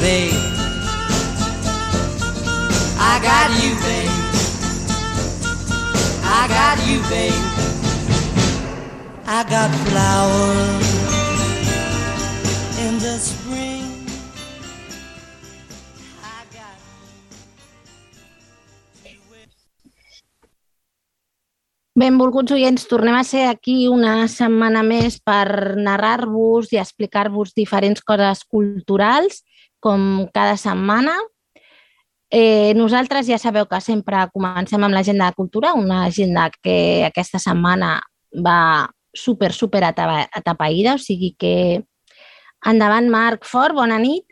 babe. I got you, babe. I got you, babe. I got flowers in the spring. Benvolguts oients, tornem a ser aquí una setmana més per narrar-vos i explicar-vos diferents coses culturals com cada setmana. Eh, nosaltres ja sabeu que sempre comencem amb l'agenda de cultura, una agenda que aquesta setmana va super, super atapeïda, o sigui que endavant, Marc Fort, bona nit.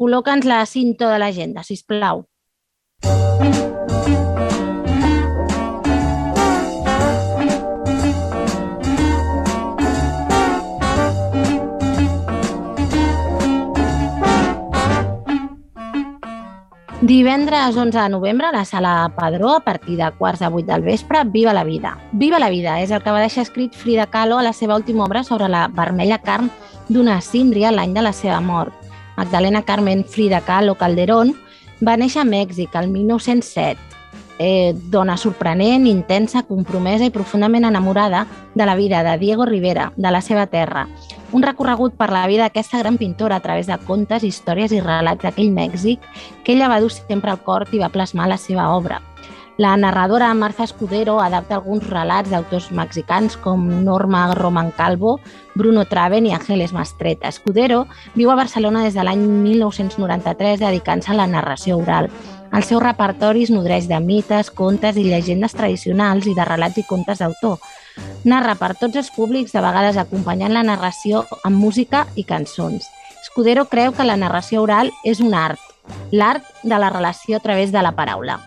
Col·loca'ns la cinta de l'agenda, sisplau. Música Divendres 11 de novembre a la sala Padró, a partir de quarts de vuit del vespre, Viva la vida. Viva la vida és el que va deixar escrit Frida Kahlo a la seva última obra sobre la vermella carn d'una síndria l'any de la seva mort. Magdalena Carmen Frida Kahlo Calderón va néixer a Mèxic el 1907 eh, dona sorprenent, intensa, compromesa i profundament enamorada de la vida de Diego Rivera, de la seva terra. Un recorregut per la vida d'aquesta gran pintora a través de contes, històries i relats d'aquell Mèxic que ella va dur sempre al cor i va plasmar la seva obra. La narradora Marta Escudero adapta alguns relats d'autors mexicans com Norma Roman Calvo, Bruno Traven i Ángeles Mastreta. Escudero viu a Barcelona des de l'any 1993 dedicant-se a la narració oral. El seu repertori es nodreix de mites, contes i llegendes tradicionals i de relats i contes d'autor. Narra per tots els públics, de vegades acompanyant la narració amb música i cançons. Escudero creu que la narració oral és un art, l'art de la relació a través de la paraula.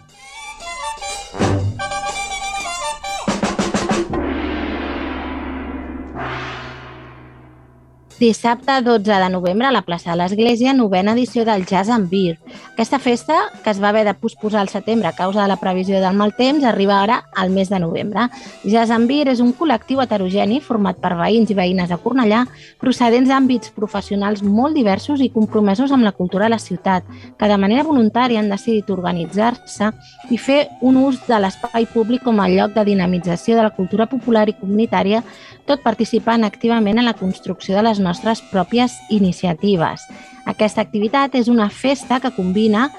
Dissabte 12 de novembre a la plaça de l'Església, novena edició del Jazz and Beer. Aquesta festa, que es va haver de posposar al setembre a causa de la previsió del mal temps, arriba ara al mes de novembre. Jazz and Beer és un col·lectiu heterogeni format per veïns i veïnes de Cornellà procedents d'àmbits professionals molt diversos i compromesos amb la cultura de la ciutat, que de manera voluntària han decidit organitzar-se i fer un ús de l'espai públic com a lloc de dinamització de la cultura popular i comunitària, tot participant activament en la construcció de les nostres pròpies iniciatives. Aquesta activitat és una festa que combina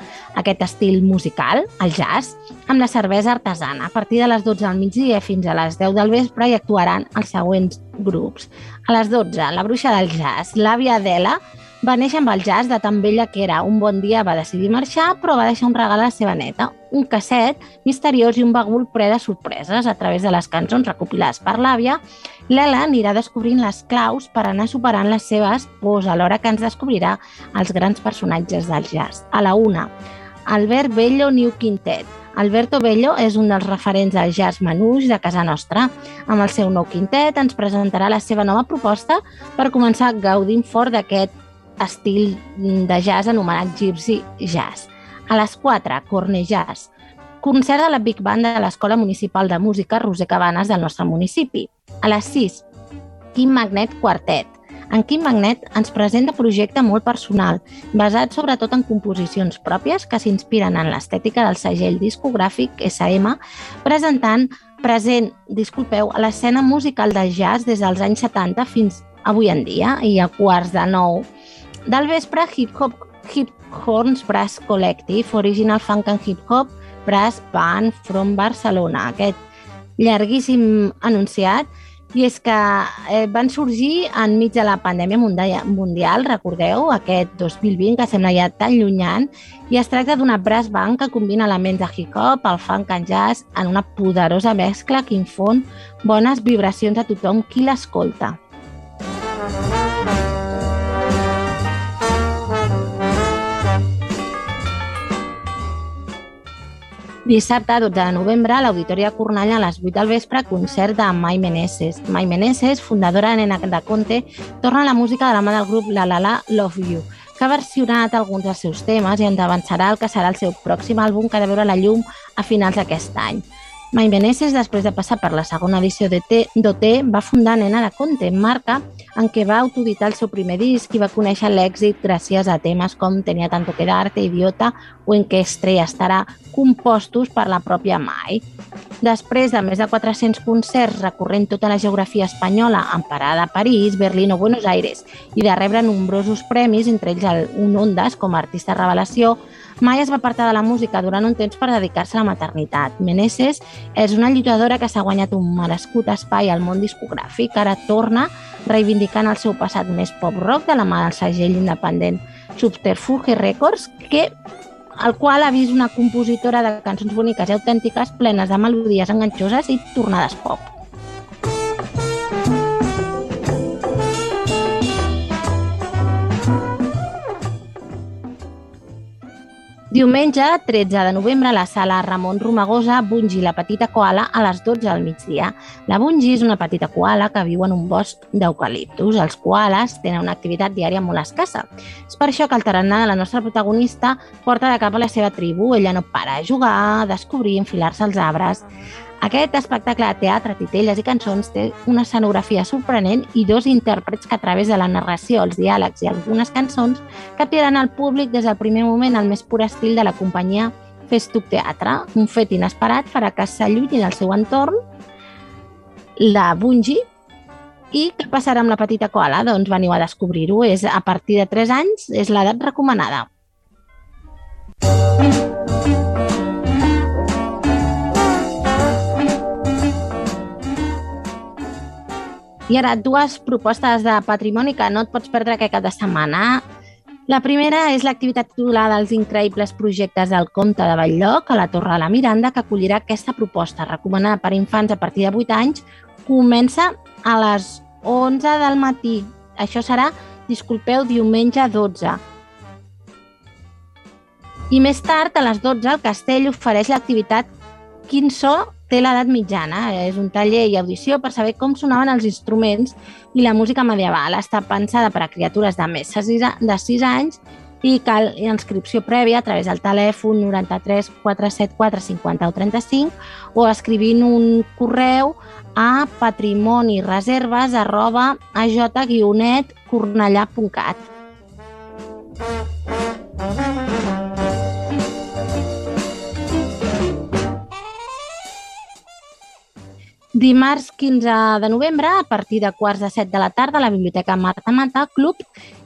aquest estil musical, el jazz, amb la cervesa artesana. A partir de les 12 del migdia fins a les 10 del vespre hi actuaran els següents grups. A les 12, la bruixa del jazz, l'àvia Adela, va néixer amb el jazz de tan vella que era. Un bon dia va decidir marxar, però va deixar un regal a la seva neta, un casset misteriós i un bagul ple de sorpreses a través de les cançons recopilades per l'àvia. L'Ela anirà descobrint les claus per anar superant les seves pors alhora que ens descobrirà els grans personatges del jazz. A la una, Albert Bello New Quintet, Alberto Bello és un dels referents del jazz manuix de casa nostra. Amb el seu nou quintet ens presentarà la seva nova proposta per començar gaudint fort d'aquest estil de jazz anomenat Gypsy Jazz. A les 4, Corne Jazz, concert de la Big Band de l'Escola Municipal de Música Roser Cabanes del nostre municipi. A les 6, Quim Magnet Quartet. En Quim Magnet ens presenta projecte molt personal, basat sobretot en composicions pròpies que s'inspiren en l'estètica del segell discogràfic SM, presentant present, disculpeu, a l'escena musical de jazz des dels anys 70 fins avui en dia i a quarts de nou del vespre, hip-hop Hip Horns Brass Collective, Original Funk and Hip Hop Brass Band from Barcelona. Aquest llarguíssim anunciat i és que eh, van sorgir enmig de la pandèmia mundial, recordeu, aquest 2020 que sembla ja tan llunyant, i es tracta d'una brass band que combina elements de hip-hop, el funk and jazz en una poderosa mescla que infon bones vibracions a tothom qui l'escolta. Dissabte, 12 de novembre, a l'Auditori de Cornellà, a les 8 del vespre, concert de Mai Meneses. Mai Meneses, fundadora de Nena de Conte, torna a la música de la mà del grup La La La Love You, que ha versionat alguns dels seus temes i ens avançarà el que serà el seu pròxim àlbum que ha de veure la llum a finals d'aquest any. Mai Meneses, després de passar per la segona edició d'OT, va fundar Nena de Conte, marca en què va autoditar el seu primer disc i va conèixer l'èxit gràcies a temes com Tenia tanto que darte, Idiota o En què estrella estarà, compostos per la pròpia Mai. Després de més de 400 concerts recorrent tota la geografia espanyola amb parada a París, Berlín o Buenos Aires i de rebre nombrosos premis, entre ells el Un Ondas com a artista revelació, Mai es va apartar de la música durant un temps per dedicar-se a la maternitat. Meneses és una lluitadora que s'ha guanyat un merescut espai al món discogràfic, ara torna reivindicant el seu passat més pop-rock de la mà del segell independent Subterfuge Records, que el qual ha vist una compositora de cançons boniques i autèntiques plenes de melodies enganxoses i tornades pop. Diumenge, 13 de novembre, a la sala Ramon Romagosa, Bungi la petita koala a les 12 del migdia. La Bungi és una petita koala que viu en un bosc d'eucaliptus. Els koalas tenen una activitat diària molt escassa. És per això que el tarannà de la nostra protagonista porta de cap a la seva tribu. Ella no para a jugar, a descobrir, enfilar-se als arbres. Aquest espectacle de teatre, titelles i cançons té una escenografia sorprenent i dos intèrprets que a través de la narració, els diàlegs i algunes cançons captivaran al públic des del primer moment al més pur estil de la companyia Festuc Teatre. Un fet inesperat farà que s'allunyi del seu entorn la Bungie i què passarà amb la petita koala? Doncs veniu a descobrir-ho. És a partir de 3 anys, és l'edat recomanada. I ara, dues propostes de patrimoni que no et pots perdre aquest cap de setmana. La primera és l'activitat titulada Els increïbles projectes del Comte de Batllloc a la Torre de la Miranda, que acollirà aquesta proposta recomanada per infants a partir de 8 anys. Comença a les 11 del matí. Això serà, disculpeu, diumenge 12. I més tard, a les 12, el castell ofereix l'activitat Quin so té l'edat mitjana. És un taller i audició per saber com sonaven els instruments i la música medieval. Està pensada per a criatures de més de 6 anys i cal inscripció prèvia a través del telèfon 93 474 50 o 35 o escrivint un correu a patrimonireserves arroba aj-cornellà.cat. Dimarts 15 de novembre, a partir de quarts de set de la tarda, a la Biblioteca Marta Mata, Club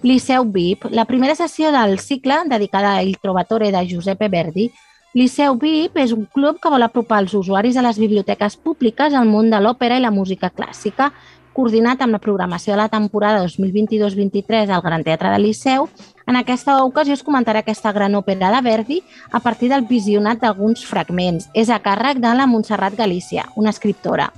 Liceu VIP, la primera sessió del cicle dedicada a Il Trovatore de Giuseppe Verdi. Liceu VIP és un club que vol apropar els usuaris de les biblioteques públiques al món de l'òpera i la música clàssica, coordinat amb la programació de la temporada 2022-23 al Gran Teatre del Liceu. En aquesta ocasió es comentarà aquesta gran òpera de Verdi a partir del visionat d'alguns fragments. És a càrrec de la Montserrat Galícia, una escriptora.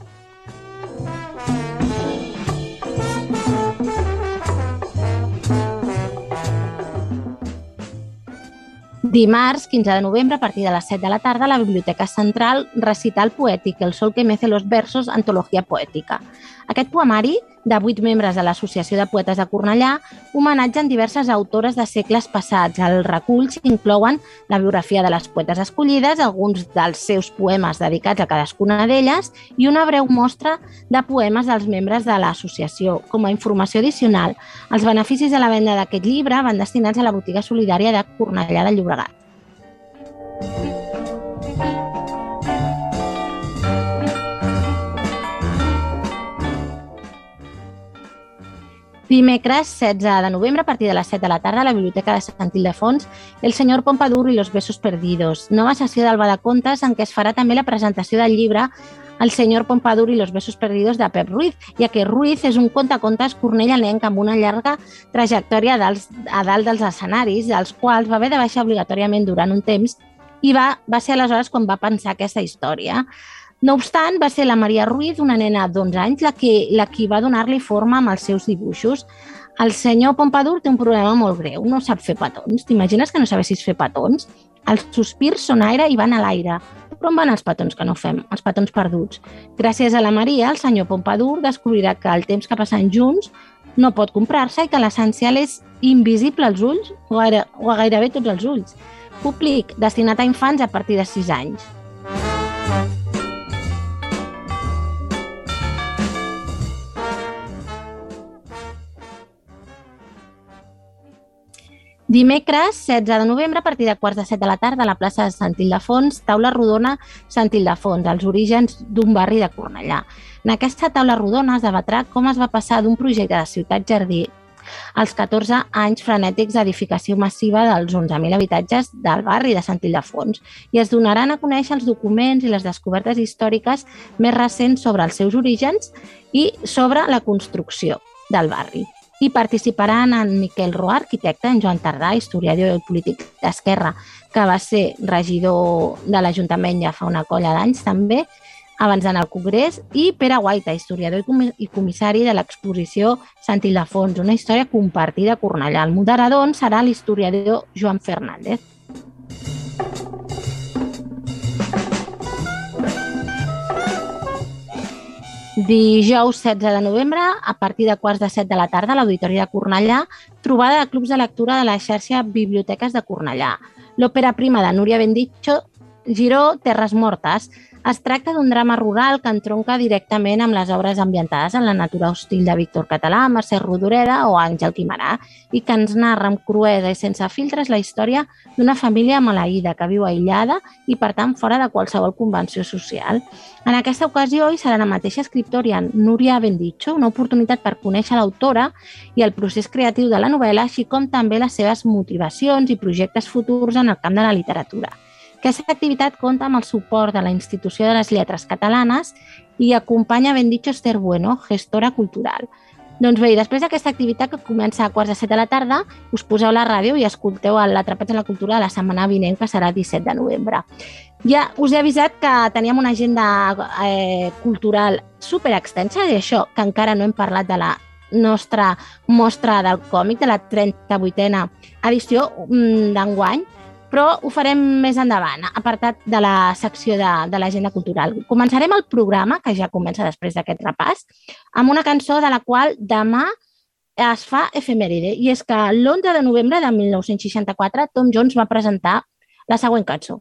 Dimarts, 15 de novembre, a partir de les 7 de la tarda, la Biblioteca Central, recital poètic, El sol que mece los versos, antologia poètica. Aquest poemari, de vuit membres de l'Associació de Poetes de Cornellà, homenatgen diverses autores de segles passats. El recull inclouen la biografia de les poetes escollides, alguns dels seus poemes dedicats a cadascuna d'elles i una breu mostra de poemes dels membres de l'associació. Com a informació addicional, els beneficis de la venda d'aquest llibre van destinats a la botiga solidària de Cornellà de Llobregat. Dimecres 16 de novembre, a partir de les 7 de la tarda, a la Biblioteca de Sant Ildefons, El senyor Pompadour i los besos perdidos. Nova sessió d'Alba de Contes en què es farà també la presentació del llibre El senyor Pompadour i los besos perdidos de Pep Ruiz, ja que Ruiz és un contacontes cornellanenc amb una llarga trajectòria dels, a dalt dels escenaris, dels quals va haver de baixar obligatòriament durant un temps i va, va ser aleshores quan va pensar aquesta història. No obstant, va ser la Maria Ruiz, una nena d'11 anys, la qui, la qui va donar-li forma amb els seus dibuixos. El senyor Pompadour té un problema molt greu, no sap fer petons. T'imagines que no sabessis fer petons? Els sospirs són aire i van a l'aire. Però on van els petons que no fem? Els petons perduts. Gràcies a la Maria, el senyor Pompadour descobrirà que el temps que passen junts no pot comprar-se i que l'essencial és invisible als ulls, o a gairebé tots els ulls. Públic destinat a infants a partir de 6 anys. Dimecres, 16 de novembre, a partir de quarts de set de la tarda, a la plaça de Sant Ildefons, taula rodona Sant Ildefons, els orígens d'un barri de Cornellà. En aquesta taula rodona es debatrà com es va passar d'un projecte de ciutat-jardí als 14 anys frenètics d'edificació massiva dels 11.000 habitatges del barri de Sant Ildefons i es donaran a conèixer els documents i les descobertes històriques més recents sobre els seus orígens i sobre la construcció del barri i participaran en Miquel Roà, arquitecte, en Joan Tardà, historiador i polític d'Esquerra, que va ser regidor de l'Ajuntament ja fa una colla d'anys també, abans d'anar al Congrés, i Pere Guaita, historiador i comissari de l'exposició Sant Ildefons, una història compartida a Cornellà. El moderador serà l'historiador Joan Fernández. Dijous 16 de novembre, a partir de quarts de set de la tarda, a l'Auditori de Cornellà, trobada de clubs de lectura de la xarxa Biblioteques de Cornellà. L'òpera prima de Núria Benditxo, Giró, Terres Mortes, es tracta d'un drama rural que entronca directament amb les obres ambientades en la natura hostil de Víctor Català, Mercè Rodoreda o Àngel Quimarà i que ens narra amb cruesa i sense filtres la història d'una família maleïda que viu aïllada i, per tant, fora de qualsevol convenció social. En aquesta ocasió hi serà la mateixa escriptòria Núria Benditxo, una oportunitat per conèixer l'autora i el procés creatiu de la novel·la, així com també les seves motivacions i projectes futurs en el camp de la literatura. Aquesta activitat compta amb el suport de la Institució de les Lletres Catalanes i acompanya ben dit Esther Bueno, gestora cultural. Doncs bé, després d'aquesta activitat que comença a quarts de set de la tarda, us poseu la ràdio i escolteu l'Atrapats en la Cultura la setmana vinent, que serà 17 de novembre. Ja us he avisat que teníem una agenda eh, cultural super extensa i això que encara no hem parlat de la nostra mostra del còmic, de la 38a edició mm, d'enguany, però ho farem més endavant, apartat de la secció de, de l'agenda cultural. Començarem el programa, que ja comença després d'aquest repàs, amb una cançó de la qual demà es fa efemèride, i és que l'11 de novembre de 1964 Tom Jones va presentar la següent cançó.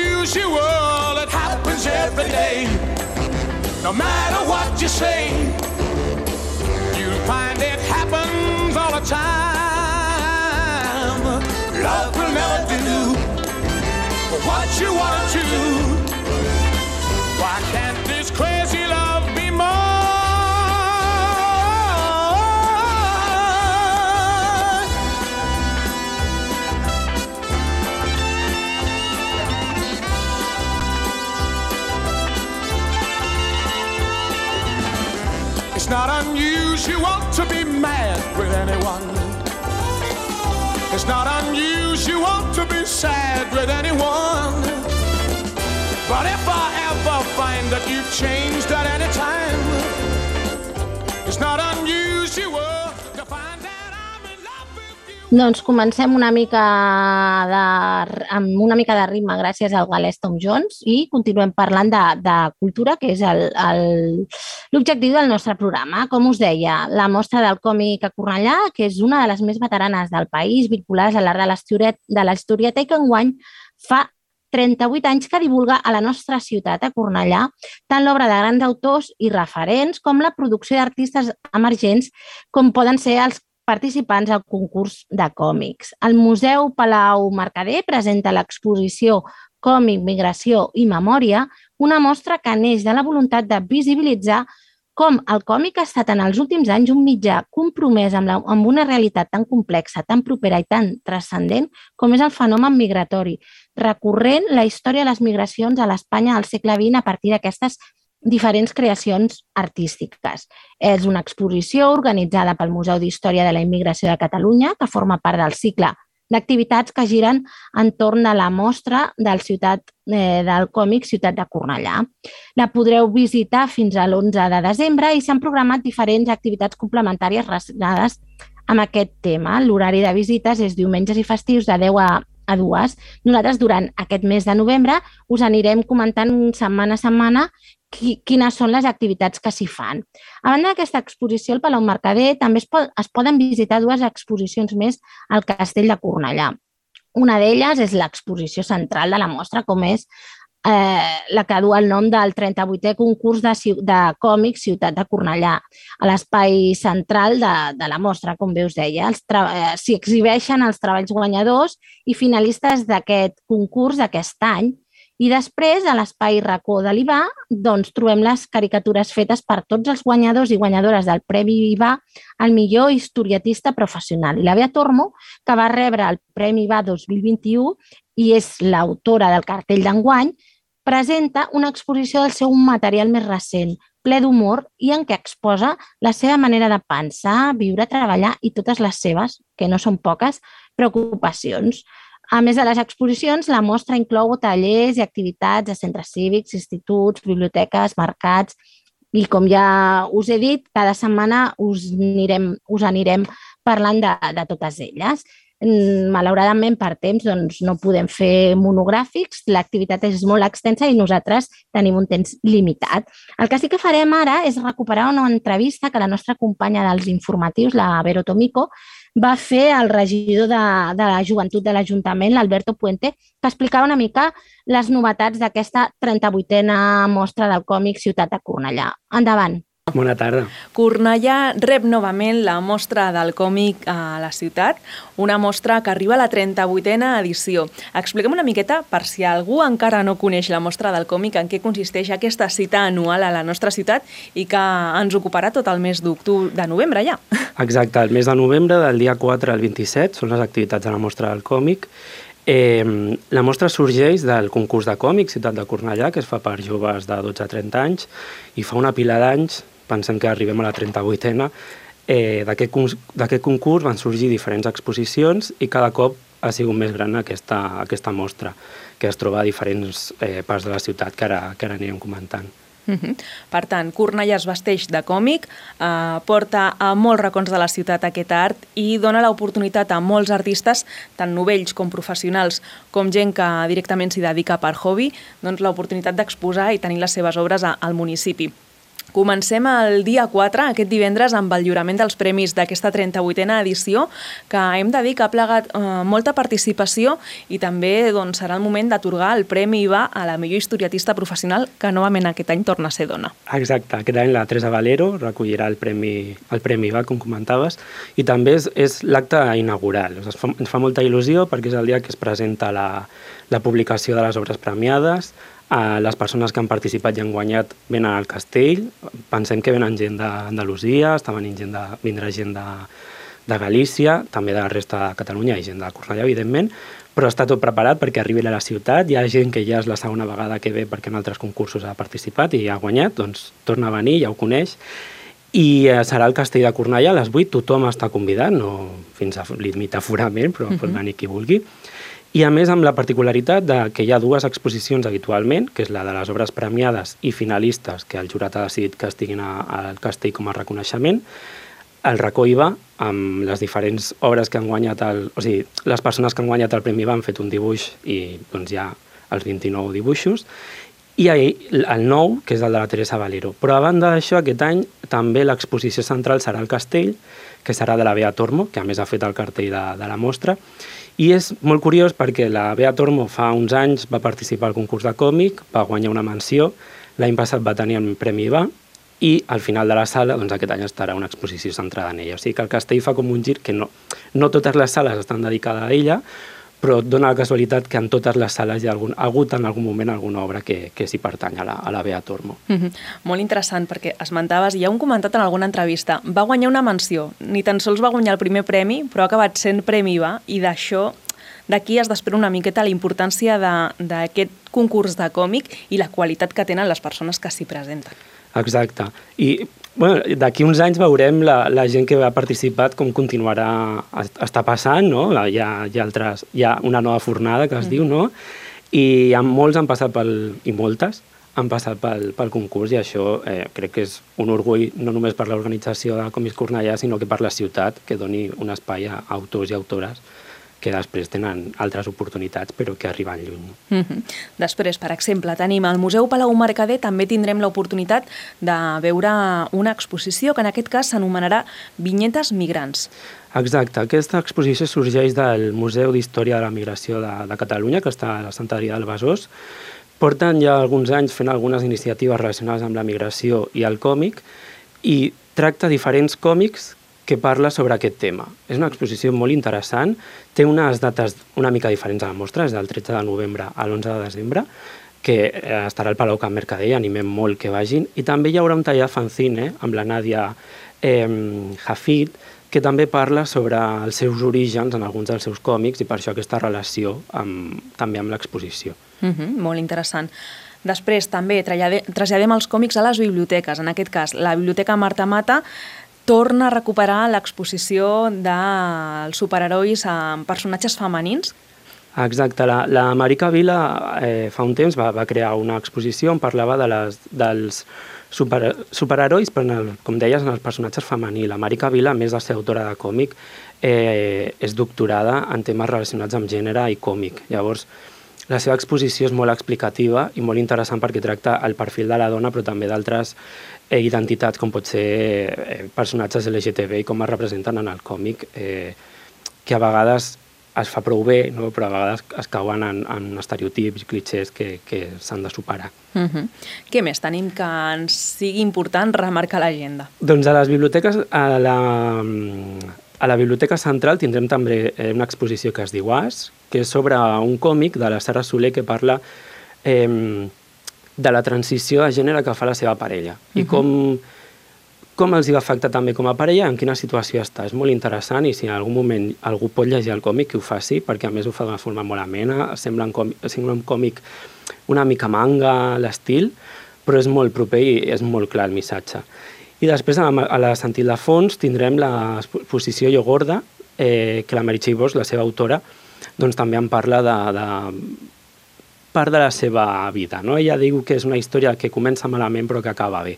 it happens every day. No matter what you say, you'll find it happens all the time. Love will never do what you want to. Not unusual to be mad with anyone. It's not unusual to be sad with anyone. Doncs comencem una mica de, amb una mica de ritme gràcies al galès Tom Jones i continuem parlant de, de cultura, que és l'objectiu del nostre programa. Com us deia, la mostra del còmic a Cornellà, que és una de les més veteranes del país, vinculades a l'art de la historieta i que enguany fa 38 anys que divulga a la nostra ciutat, a Cornellà, tant l'obra de grans autors i referents com la producció d'artistes emergents, com poden ser els participants al concurs de còmics. El Museu Palau Mercader presenta l'exposició Còmic, Migració i Memòria, una mostra que neix de la voluntat de visibilitzar com el còmic ha estat en els últims anys un mitjà compromès amb, la, amb una realitat tan complexa, tan propera i tan transcendent com és el fenomen migratori, recorrent la història de les migracions a l'Espanya del segle XX a partir d'aquestes diferents creacions artístiques. És una exposició organitzada pel Museu d'Història de la Immigració de Catalunya, que forma part del cicle d'activitats que giren entorn de la mostra del, ciutat, eh, del còmic Ciutat de Cornellà. La podreu visitar fins a l'11 de desembre i s'han programat diferents activitats complementàries relacionades amb aquest tema. L'horari de visites és diumenges i festius de 10 a, a 2. Nosaltres, durant aquest mes de novembre, us anirem comentant setmana a setmana qui, quines són les activitats que s'hi fan. A banda d'aquesta exposició al Palau Mercader, també es, pot, es poden visitar dues exposicions més al Castell de Cornellà. Una d'elles és l'exposició central de la mostra, com és eh, la que du el nom del 38è concurs de, de còmics Ciutat de Cornellà, a l'espai central de, de la mostra, com bé us deia. Eh, S'hi exhibeixen els treballs guanyadors i finalistes d'aquest concurs d'aquest any i després, a l'espai racó de l'IVA, doncs, trobem les caricatures fetes per tots els guanyadors i guanyadores del Premi IVA al millor historietista professional. I la Bea Tormo, que va rebre el Premi IVA 2021 i és l'autora del cartell d'enguany, presenta una exposició del seu material més recent, ple d'humor i en què exposa la seva manera de pensar, viure, treballar i totes les seves, que no són poques, preocupacions. A més de les exposicions, la mostra inclou tallers i activitats a centres cívics, instituts, biblioteques, mercats, i com ja us he dit, cada setmana us anirem, us anirem parlant de, de totes elles. Mm, malauradament, per temps, doncs, no podem fer monogràfics, l'activitat és molt extensa i nosaltres tenim un temps limitat. El que sí que farem ara és recuperar una entrevista que la nostra companya dels informatius, la Vero Tomico, va fer el regidor de, de la joventut de l'Ajuntament, l'Alberto Puente, que explicava una mica les novetats d'aquesta 38a mostra del còmic Ciutat de Cornellà. Endavant. Bona tarda. Cornellà rep novament la mostra del còmic a la ciutat, una mostra que arriba a la 38a edició. Expliquem una miqueta, per si algú encara no coneix la mostra del còmic, en què consisteix aquesta cita anual a la nostra ciutat i que ens ocuparà tot el mes d'octubre, de novembre ja. Exacte, el mes de novembre, del dia 4 al 27, són les activitats de la mostra del còmic. Eh, la mostra sorgeix del concurs de còmics Ciutat de Cornellà, que es fa per joves de 12 a 30 anys, i fa una pila d'anys pensem que arribem a la 38a, eh, d'aquest concurs van sorgir diferents exposicions i cada cop ha sigut més gran aquesta, aquesta mostra, que es troba a diferents eh, parts de la ciutat que ara, que ara anirem comentant. Uh -huh. Per tant, Cornellà es vesteix de còmic, eh, porta a molts racons de la ciutat aquest art i dona l'oportunitat a molts artistes, tant novells com professionals, com gent que directament s'hi dedica per hobby, doncs l'oportunitat d'exposar i tenir les seves obres a, al municipi. Comencem el dia 4, aquest divendres, amb el lliurament dels premis d'aquesta 38a edició, que hem de dir que ha plegat eh, molta participació i també doncs, serà el moment d'atorgar el Premi IVA a la millor historiatista professional que novament aquest any torna a ser dona. Exacte, aquest any la Teresa Valero recollirà el Premi, el premi IVA, com comentaves, i també és, és l'acte inaugural. Ens fa, ens fa molta il·lusió perquè és el dia que es presenta la, la publicació de les obres premiades, les persones que han participat i han guanyat venen al castell, pensem que venen gent d'Andalusia, està venint gent de, vindrà gent de, de Galícia, també de la resta de Catalunya i gent de Cornellà, evidentment, però està tot preparat perquè arribi a la ciutat, hi ha gent que ja és la segona vegada que ve perquè en altres concursos ha participat i ha guanyat, doncs torna a venir, ja ho coneix, i uh, serà el castell de Cornellà a les 8, tothom està convidat, no fins a límit aforament, però uh -huh. pot venir qui vulgui, i a més amb la particularitat de que hi ha dues exposicions habitualment, que és la de les obres premiades i finalistes, que el jurat ha decidit que estiguin al castell com a reconeixement, el racó hi va, amb les diferents obres que han guanyat, el, o sigui, les persones que han guanyat el Premi han fet un dibuix i doncs hi ha els 29 dibuixos, i el nou, que és el de la Teresa Valero. Però a banda d'això, aquest any també l'exposició central serà el castell, que serà de la Bea Tormo, que a més ha fet el cartell de, de la mostra, i és molt curiós perquè la Bea Tormo fa uns anys va participar al concurs de còmic, va guanyar una menció, l'any passat va tenir el Premi IVA, i al final de la sala, doncs aquest any estarà una exposició centrada en ella. O sigui que el castell fa com un gir que no, no totes les sales estan dedicades a ella, però dona la casualitat que en totes les sales hi ha, algun, ha hagut en algun moment alguna obra que, que s'hi pertany a la, a la Bea Tormo. Mm -hmm. Molt interessant, perquè esmentaves, i ja ho hem comentat en alguna entrevista, va guanyar una menció, ni tan sols va guanyar el primer premi, però ha acabat sent premi va, i d'això d'aquí es desprèn una miqueta la importància d'aquest concurs de còmic i la qualitat que tenen les persones que s'hi presenten. Exacte. I Bueno, D'aquí uns anys veurem la, la gent que ha participat com continuarà estar passant, no? Hi ha, hi ha, altres, hi ha una nova fornada que es mm. diu, no? I molts han passat pel, i moltes han passat pel, pel concurs i això eh, crec que és un orgull no només per l'organització de Comis Cornellà, sinó que per la ciutat, que doni un espai a autors i autores que després tenen altres oportunitats però que arriben lluny. Mm -hmm. Després, per exemple, tenim al Museu Palau Mercader, també tindrem l'oportunitat de veure una exposició que en aquest cas s'anomenarà Vinyetes Migrants. Exacte, aquesta exposició sorgeix del Museu d'Història de la Migració de, de Catalunya, que està a la Santeria del Besòs. Porten ja alguns anys fent algunes iniciatives relacionades amb la migració i el còmic i tracta diferents còmics que parla sobre aquest tema. És una exposició molt interessant, té unes dates una mica diferents a la mostra, és del 13 de novembre a l'11 de desembre, que eh, estarà al Palau Camp Mercader, animem molt que vagin, i també hi haurà un taller fanzine amb la Nàdia eh, Hafid, que també parla sobre els seus orígens en alguns dels seus còmics i per això aquesta relació amb, també amb l'exposició. Mm -hmm, molt interessant. Després també traslladem els còmics a les biblioteques. En aquest cas, la Biblioteca Marta Mata torna a recuperar l'exposició dels superherois amb personatges femenins? Exacte, la, la Marica Vila eh, fa un temps va, va crear una exposició on parlava de les, dels super, superherois, però el, com deies, en els personatges femenins. La Marica Vila, més de ser autora de còmic, eh, és doctorada en temes relacionats amb gènere i còmic. Llavors, la seva exposició és molt explicativa i molt interessant perquè tracta el perfil de la dona, però també d'altres identitats com pot ser eh, personatges LGTB i com es representen en el còmic, eh, que a vegades es fa prou bé, no? però a vegades es cauen en, en estereotips i clichés que, que s'han de superar. Uh -huh. Què més tenim que ens sigui important remarcar l'agenda? Doncs a les biblioteques, a la, a la Biblioteca Central tindrem també eh, una exposició que es diu As, que és sobre un còmic de la Sara Soler que parla eh, de la transició de gènere que fa la seva parella uh -huh. i com, com els hi va afectar també com a parella, en quina situació està. És molt interessant i si en algun moment algú pot llegir el còmic, que ho faci, perquè a més ho fa d'una forma molt amena, sembla un còmic, sembla un còmic una mica manga, l'estil, però és molt proper i és molt clar el missatge. I després, a la, a la Sentit de Fons, tindrem l'exposició Llogorda, eh, que la Meritxell Bosch, la seva autora, doncs també en parla de, de part de la seva vida. No? Ella diu que és una història que comença malament però que acaba bé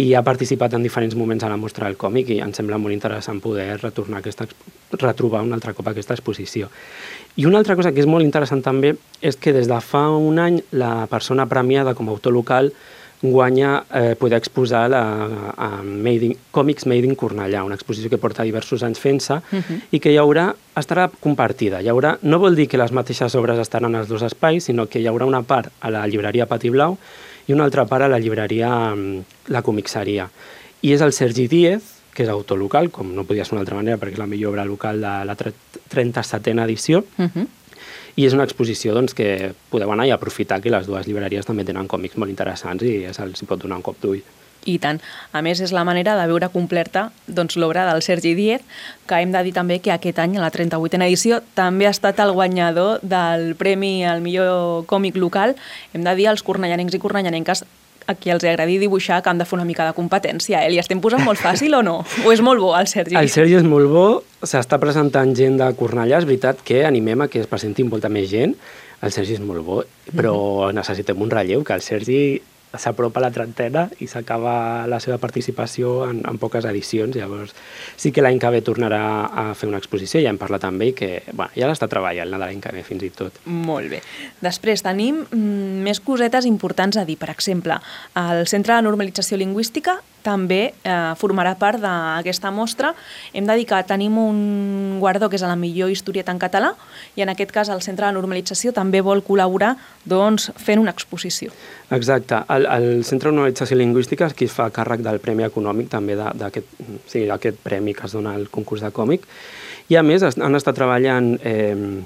i ha participat en diferents moments a la mostra del còmic i em sembla molt interessant poder retornar aquesta, retrobar un altre cop aquesta exposició. I una altra cosa que és molt interessant també és que des de fa un any la persona premiada com a autor local guanya eh, poder exposar la, a Made in, Còmics Made in Cornellà, una exposició que porta diversos anys fent-se uh mhm. -huh. i que hi haurà, estarà compartida. Hi haurà, no vol dir que les mateixes obres estaran als dos espais, sinó que hi haurà una part a la llibreria Pati Blau i una altra part a la llibreria mm, La Comixeria. I és el Sergi Díez, que és autor local, com no podia ser d'una altra manera perquè és la millor obra local de la 37a edició, uh mhm. -huh i és una exposició doncs, que podeu anar i aprofitar que les dues llibreries també tenen còmics molt interessants i se'ls pot donar un cop d'ull. I tant. A més, és la manera de veure completa doncs, l'obra del Sergi Díez, que hem de dir també que aquest any, a la 38a edició, també ha estat el guanyador del Premi al millor còmic local. Hem de dir als cornellanencs i cornellanenques a qui els agradi dibuixar que han de fer una mica de competència. Eh? Li estem posant molt fàcil o no? O és molt bo el Sergi? El Sergi és molt bo, s'està presentant gent de Cornellà, és veritat que animem a que es presenti molta més gent, el Sergi és molt bo, però -hmm. necessitem un relleu, que el Sergi s'apropa a la trentena i s'acaba la seva participació en, en poques edicions, llavors sí que l'any que ve tornarà a fer una exposició, ja hem parlat amb ell, que bueno, ja l'està treballant l'any que ve fins i tot. Molt bé. Després tenim mm, més cosetes importants a dir, per exemple, el Centre de Normalització Lingüística també eh, formarà part d'aquesta mostra. Hem de dir que tenim un guardó que és a la millor historieta en català i en aquest cas el Centre de Normalització també vol col·laborar doncs, fent una exposició. Exacte. El el, Centre de Normalització Lingüística és qui fa càrrec del Premi Econòmic també d'aquest sí, premi que es dona al concurs de còmic. I a més han estat treballant... Eh,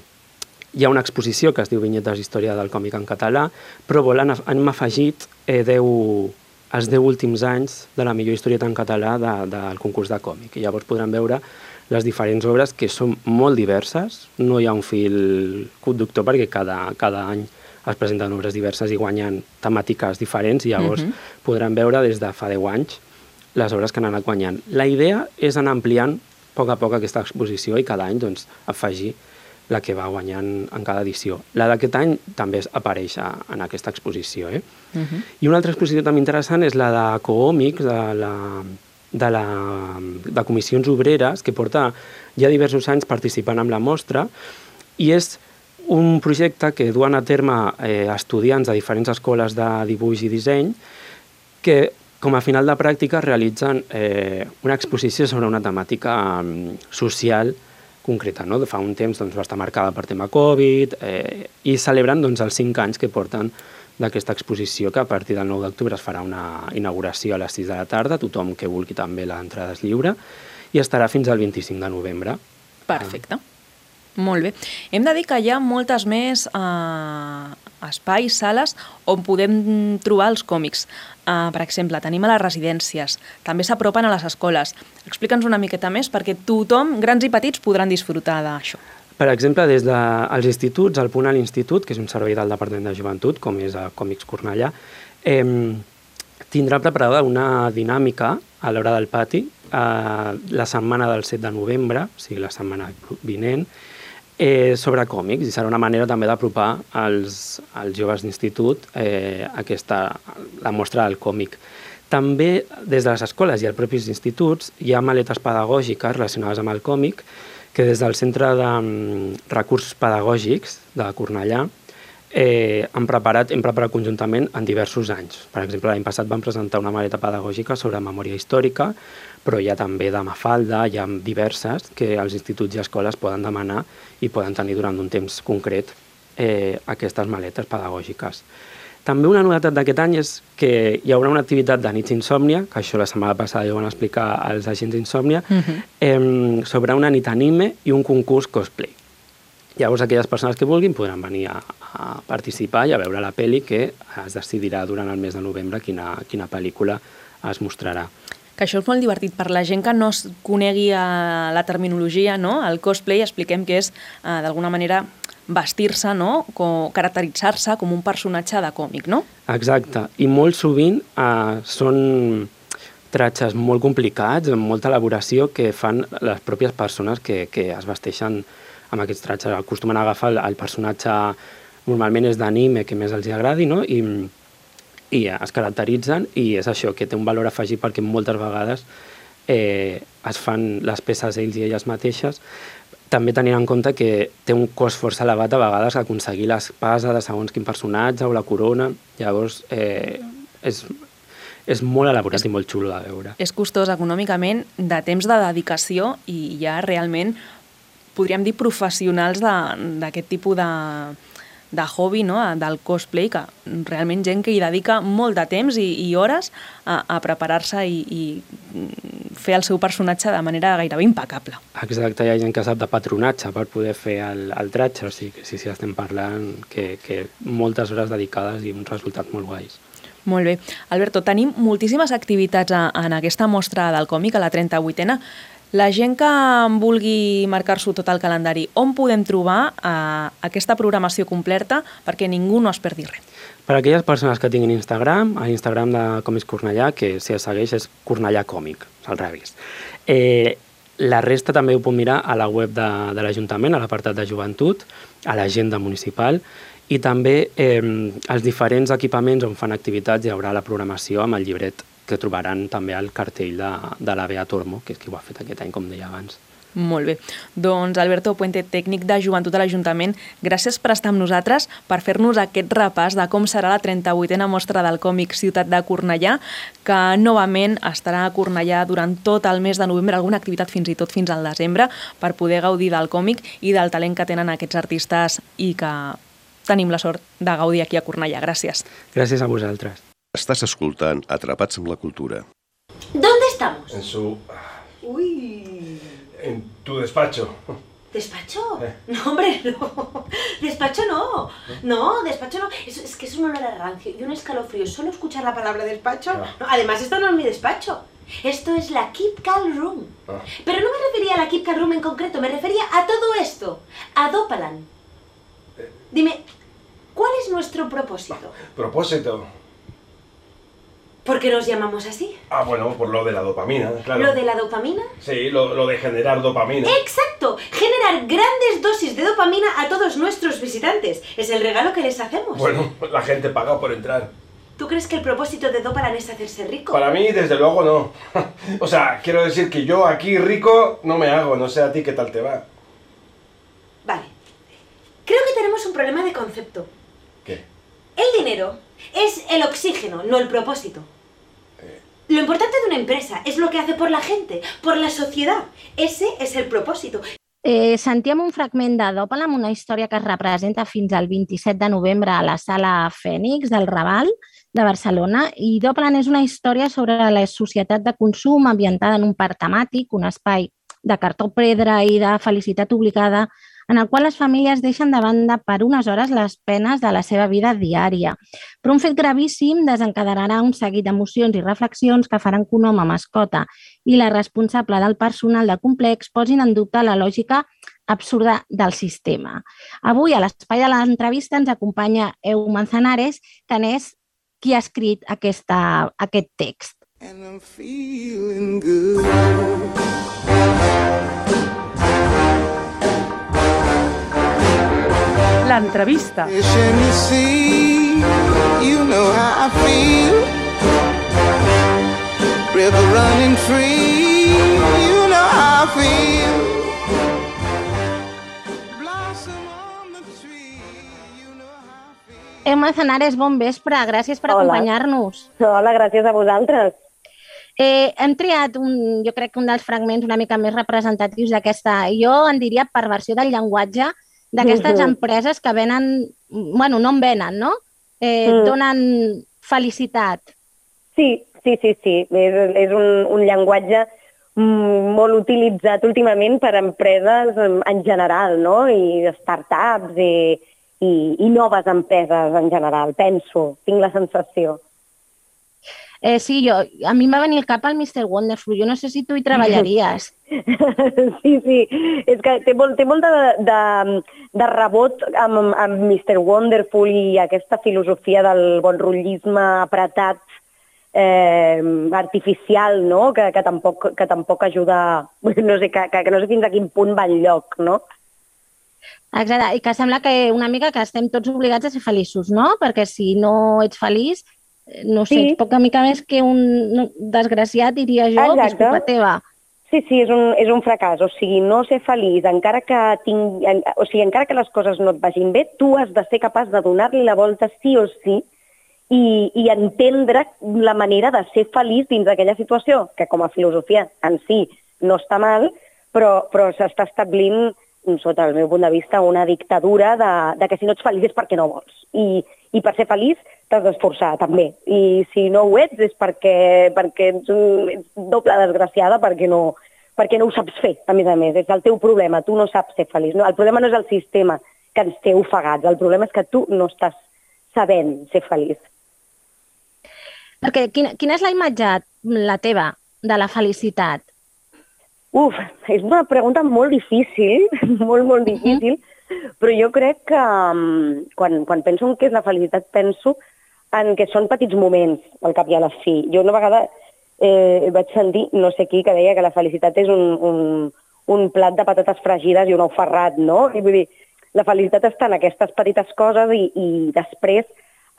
hi ha una exposició que es diu Vinyetes Història del còmic en català, però volen, han afegit eh, 10, els 10 últims anys de la millor historieta en català de, del concurs de còmic. I llavors podran veure les diferents obres que són molt diverses, no hi ha un fil conductor perquè cada, cada any es presenten obres diverses i guanyen temàtiques diferents i llavors uh mhm. -huh. podran veure des de fa 10 anys les obres que han anat guanyant. La idea és anar ampliant a poc a poc aquesta exposició i cada any doncs, afegir la que va guanyant en cada edició. La d'aquest any també apareix a, en aquesta exposició. Eh? Uh mhm. -huh. I una altra exposició també interessant és la de Coòmics, de la, de, la, de comissions obreres, que porta ja diversos anys participant en la mostra, i és un projecte que duen a terme eh, estudiants de diferents escoles de dibuix i disseny que com a final de pràctica realitzen eh, una exposició sobre una temàtica um, social concreta. No? De fa un temps doncs, va estar marcada per tema Covid eh, i celebren doncs, els cinc anys que porten d'aquesta exposició que a partir del 9 d'octubre es farà una inauguració a les 6 de la tarda, tothom que vulgui també l'entrada és lliure, i estarà fins al 25 de novembre. Perfecte. Ah. Molt bé. Hem de dir que hi ha moltes més eh, espais, sales, on podem trobar els còmics. Uh, per exemple, tenim a les residències, també s'apropen a les escoles. Explica'ns una miqueta més perquè tothom, grans i petits, podran disfrutar d'això. Per exemple, des dels de, instituts, el Punt a l'Institut, que és un servei del Departament de Joventut, com és a Còmics Cornellà, eh, tindrà preparada una dinàmica a l'hora del pati eh, la setmana del 7 de novembre, o sigui, la setmana vinent, eh, sobre còmics i serà una manera també d'apropar als, als joves d'institut eh, aquesta, la mostra del còmic. També des de les escoles i els propis instituts hi ha maletes pedagògiques relacionades amb el còmic que des del Centre de um, Recursos Pedagògics de Cornellà eh, han preparat, hem preparat conjuntament en diversos anys. Per exemple, l'any passat vam presentar una maleta pedagògica sobre memòria històrica, però hi ha també de Mafalda, hi ha diverses que els instituts i escoles poden demanar i poden tenir durant un temps concret eh, aquestes maletes pedagògiques. També una novetat d'aquest any és que hi haurà una activitat de nits insòmnia, que això la setmana passada ja ho van explicar als agents d'insòmnia, uh -huh. eh, sobre una nit anime i un concurs cosplay. Llavors aquelles persones que vulguin podran venir a, a participar i a veure la pel·li que es decidirà durant el mes de novembre quina, quina pel·lícula es mostrarà que això és molt divertit per la gent que no es conegui eh, la terminologia, no? El cosplay expliquem que és, eh, d'alguna manera, vestir-se, no? caracteritzar-se com un personatge de còmic, no? Exacte, i molt sovint eh, són tratges molt complicats, amb molta elaboració, que fan les pròpies persones que, que es vesteixen amb aquests tratges. Acostumen a agafar el, el personatge, normalment és d'anime, que més els agradi, no? I, i es caracteritzen i és això, que té un valor afegit perquè moltes vegades eh, es fan les peces ells i elles mateixes també tenint en compte que té un cost força elevat a vegades aconseguir l'espasa de segons quin personatge o la corona, llavors eh, és, és molt elaborat és, i molt xulo de veure. És costós econòmicament, de temps de dedicació i ja realment podríem dir professionals d'aquest tipus de, de hobby, no? del cosplay, que realment gent que hi dedica molt de temps i, i hores a, a preparar-se i, i fer el seu personatge de manera gairebé impecable. Exacte, hi ha gent que sap de patronatge per poder fer el, el tratge, o sigui que sí, sí, estem parlant que, que moltes hores dedicades i un resultat molt guais. Molt bé. Alberto, tenim moltíssimes activitats a, en aquesta mostra del còmic, a la 38a. La gent que vulgui marcar-s'ho tot el calendari, on podem trobar eh, aquesta programació completa perquè ningú no es perdi res? Per aquelles persones que tinguin Instagram, a l'Instagram de Còmics Cornellà, que si es segueix és Cornellà Còmic, al revés. Eh, la resta també ho pot mirar a la web de, de l'Ajuntament, a l'apartat de joventut, a l'agenda municipal, i també eh, els diferents equipaments on fan activitats hi haurà la programació amb el llibret que trobaran també al cartell de, de la Bea Tormo, que és qui ho ha fet aquest any, com deia abans. Molt bé. Doncs Alberto Puente, tècnic de Joventut de l'Ajuntament, gràcies per estar amb nosaltres, per fer-nos aquest repàs de com serà la 38a mostra del còmic Ciutat de Cornellà, que novament estarà a Cornellà durant tot el mes de novembre, alguna activitat fins i tot fins al desembre, per poder gaudir del còmic i del talent que tenen aquests artistes i que tenim la sort de gaudir aquí a Cornellà. Gràcies. Gràcies a vosaltres. Estás escoltant Atrapats amb la cultura. ¿Dónde estamos? En su... Uy. en tu despacho. ¿Despacho? Eh. No, hombre, no. Despacho no. No, despacho no. Es, es que es un olor a rancio y un escalofrío. Solo escuchar la palabra despacho. Ah. No, además, esto no es mi despacho. Esto es la Keep Room. Ah. Pero no me refería a la Keep Room en concreto, me refería a todo esto. A Dopalan. Eh. Dime, ¿cuál es nuestro propósito? Propósito. ¿Por qué nos llamamos así? Ah, bueno, por lo de la dopamina, claro. ¿Lo de la dopamina? Sí, lo, lo de generar dopamina. Exacto, generar grandes dosis de dopamina a todos nuestros visitantes. Es el regalo que les hacemos. Bueno, la gente paga por entrar. ¿Tú crees que el propósito de Dopalan es hacerse rico? Para mí, desde luego, no. o sea, quiero decir que yo aquí rico no me hago, no sé a ti qué tal te va. Vale. Creo que tenemos un problema de concepto. ¿Qué? El dinero es el oxígeno, no el propósito. Lo importante de una empresa es lo que hace por la gente, por la sociedad. Ese es el propósito. Eh, sentíem un fragment de Dòpal amb una història que es representa fins al 27 de novembre a la sala Fènix del Raval de Barcelona i Dopplan és una història sobre la societat de consum ambientada en un parc temàtic, un espai de cartó pedra i de felicitat obligada en el qual les famílies deixen de banda per unes hores les penes de la seva vida diària. Però un fet gravíssim desencadenarà un seguit d'emocions i reflexions que faran que un home mascota i la responsable del personal de complex posin en dubte la lògica absurda del sistema. Avui a l'espai de l'entrevista ens acompanya Eu Manzanares, que n'és qui ha escrit aquesta, aquest text. And I'm feeling good. L'entrevista. You know how I feel. River running free, you know how I feel. Blossom on the tree, you know how I feel. Eu Manzanares, bon vespre. Gràcies per acompanyar-nos. Hola, gràcies a vosaltres. Eh, hem triat, un, jo crec que un dels fragments una mica més representatius d'aquesta, jo en diria perversió del llenguatge, d'aquestes Mhm. empreses que venen, bueno, no en venen, no? Eh, Mm. Donen felicitat. Sí, sí, sí, sí. És, és un, un llenguatge molt utilitzat últimament per empreses en, en general, no? I startups i, i, i noves empreses en general, penso, tinc la sensació. Eh, sí, jo, a mi em va venir al cap el Mr. Wonderful. Jo no sé si tu hi treballaries. sí, sí, és que té molt, té molt de, de, de rebot amb, amb Mr. Wonderful i aquesta filosofia del bon rotllisme apretat eh, artificial, no? Que, que, tampoc, que tampoc ajuda, no sé, que, que, que no sé fins a quin punt va enlloc, no? Exacte, i que sembla que una mica que estem tots obligats a ser feliços, no? Perquè si no ets feliç, no sé, Sí. poca mica més que un desgraciat, diria jo, que és Exacte. culpa teva. Sí, sí, és un, és un fracàs. O sigui, no ser feliç, encara que, ting, en, o sigui, encara que les coses no et vagin bé, tu has de ser capaç de donar-li la volta sí o sí i, i entendre la manera de ser feliç dins d'aquella situació, que com a filosofia en si no està mal, però, però s'està establint, sota el meu punt de vista, una dictadura de, de que si no ets feliç és perquè no vols. I, i per ser feliç t'has d'esforçar, també. I si no ho ets és perquè, perquè ets, un, ets doble desgraciada perquè no, perquè no ho saps fer, a més a més. És el teu problema, tu no saps ser feliç. No? El problema no és el sistema que ens té ofegats, el problema és que tu no estàs sabent ser feliç. Perquè quina, quina és la imatge, la teva, de la felicitat? Uf, és una pregunta molt difícil, molt, molt difícil, però jo crec que um, quan, quan penso en què és la felicitat, penso en què són petits moments, al cap i a la fi. Jo una vegada eh, vaig sentir, no sé qui, que deia que la felicitat és un, un, un plat de patates fregides i un ou ferrat, no? I vull dir, la felicitat està en aquestes petites coses i, i després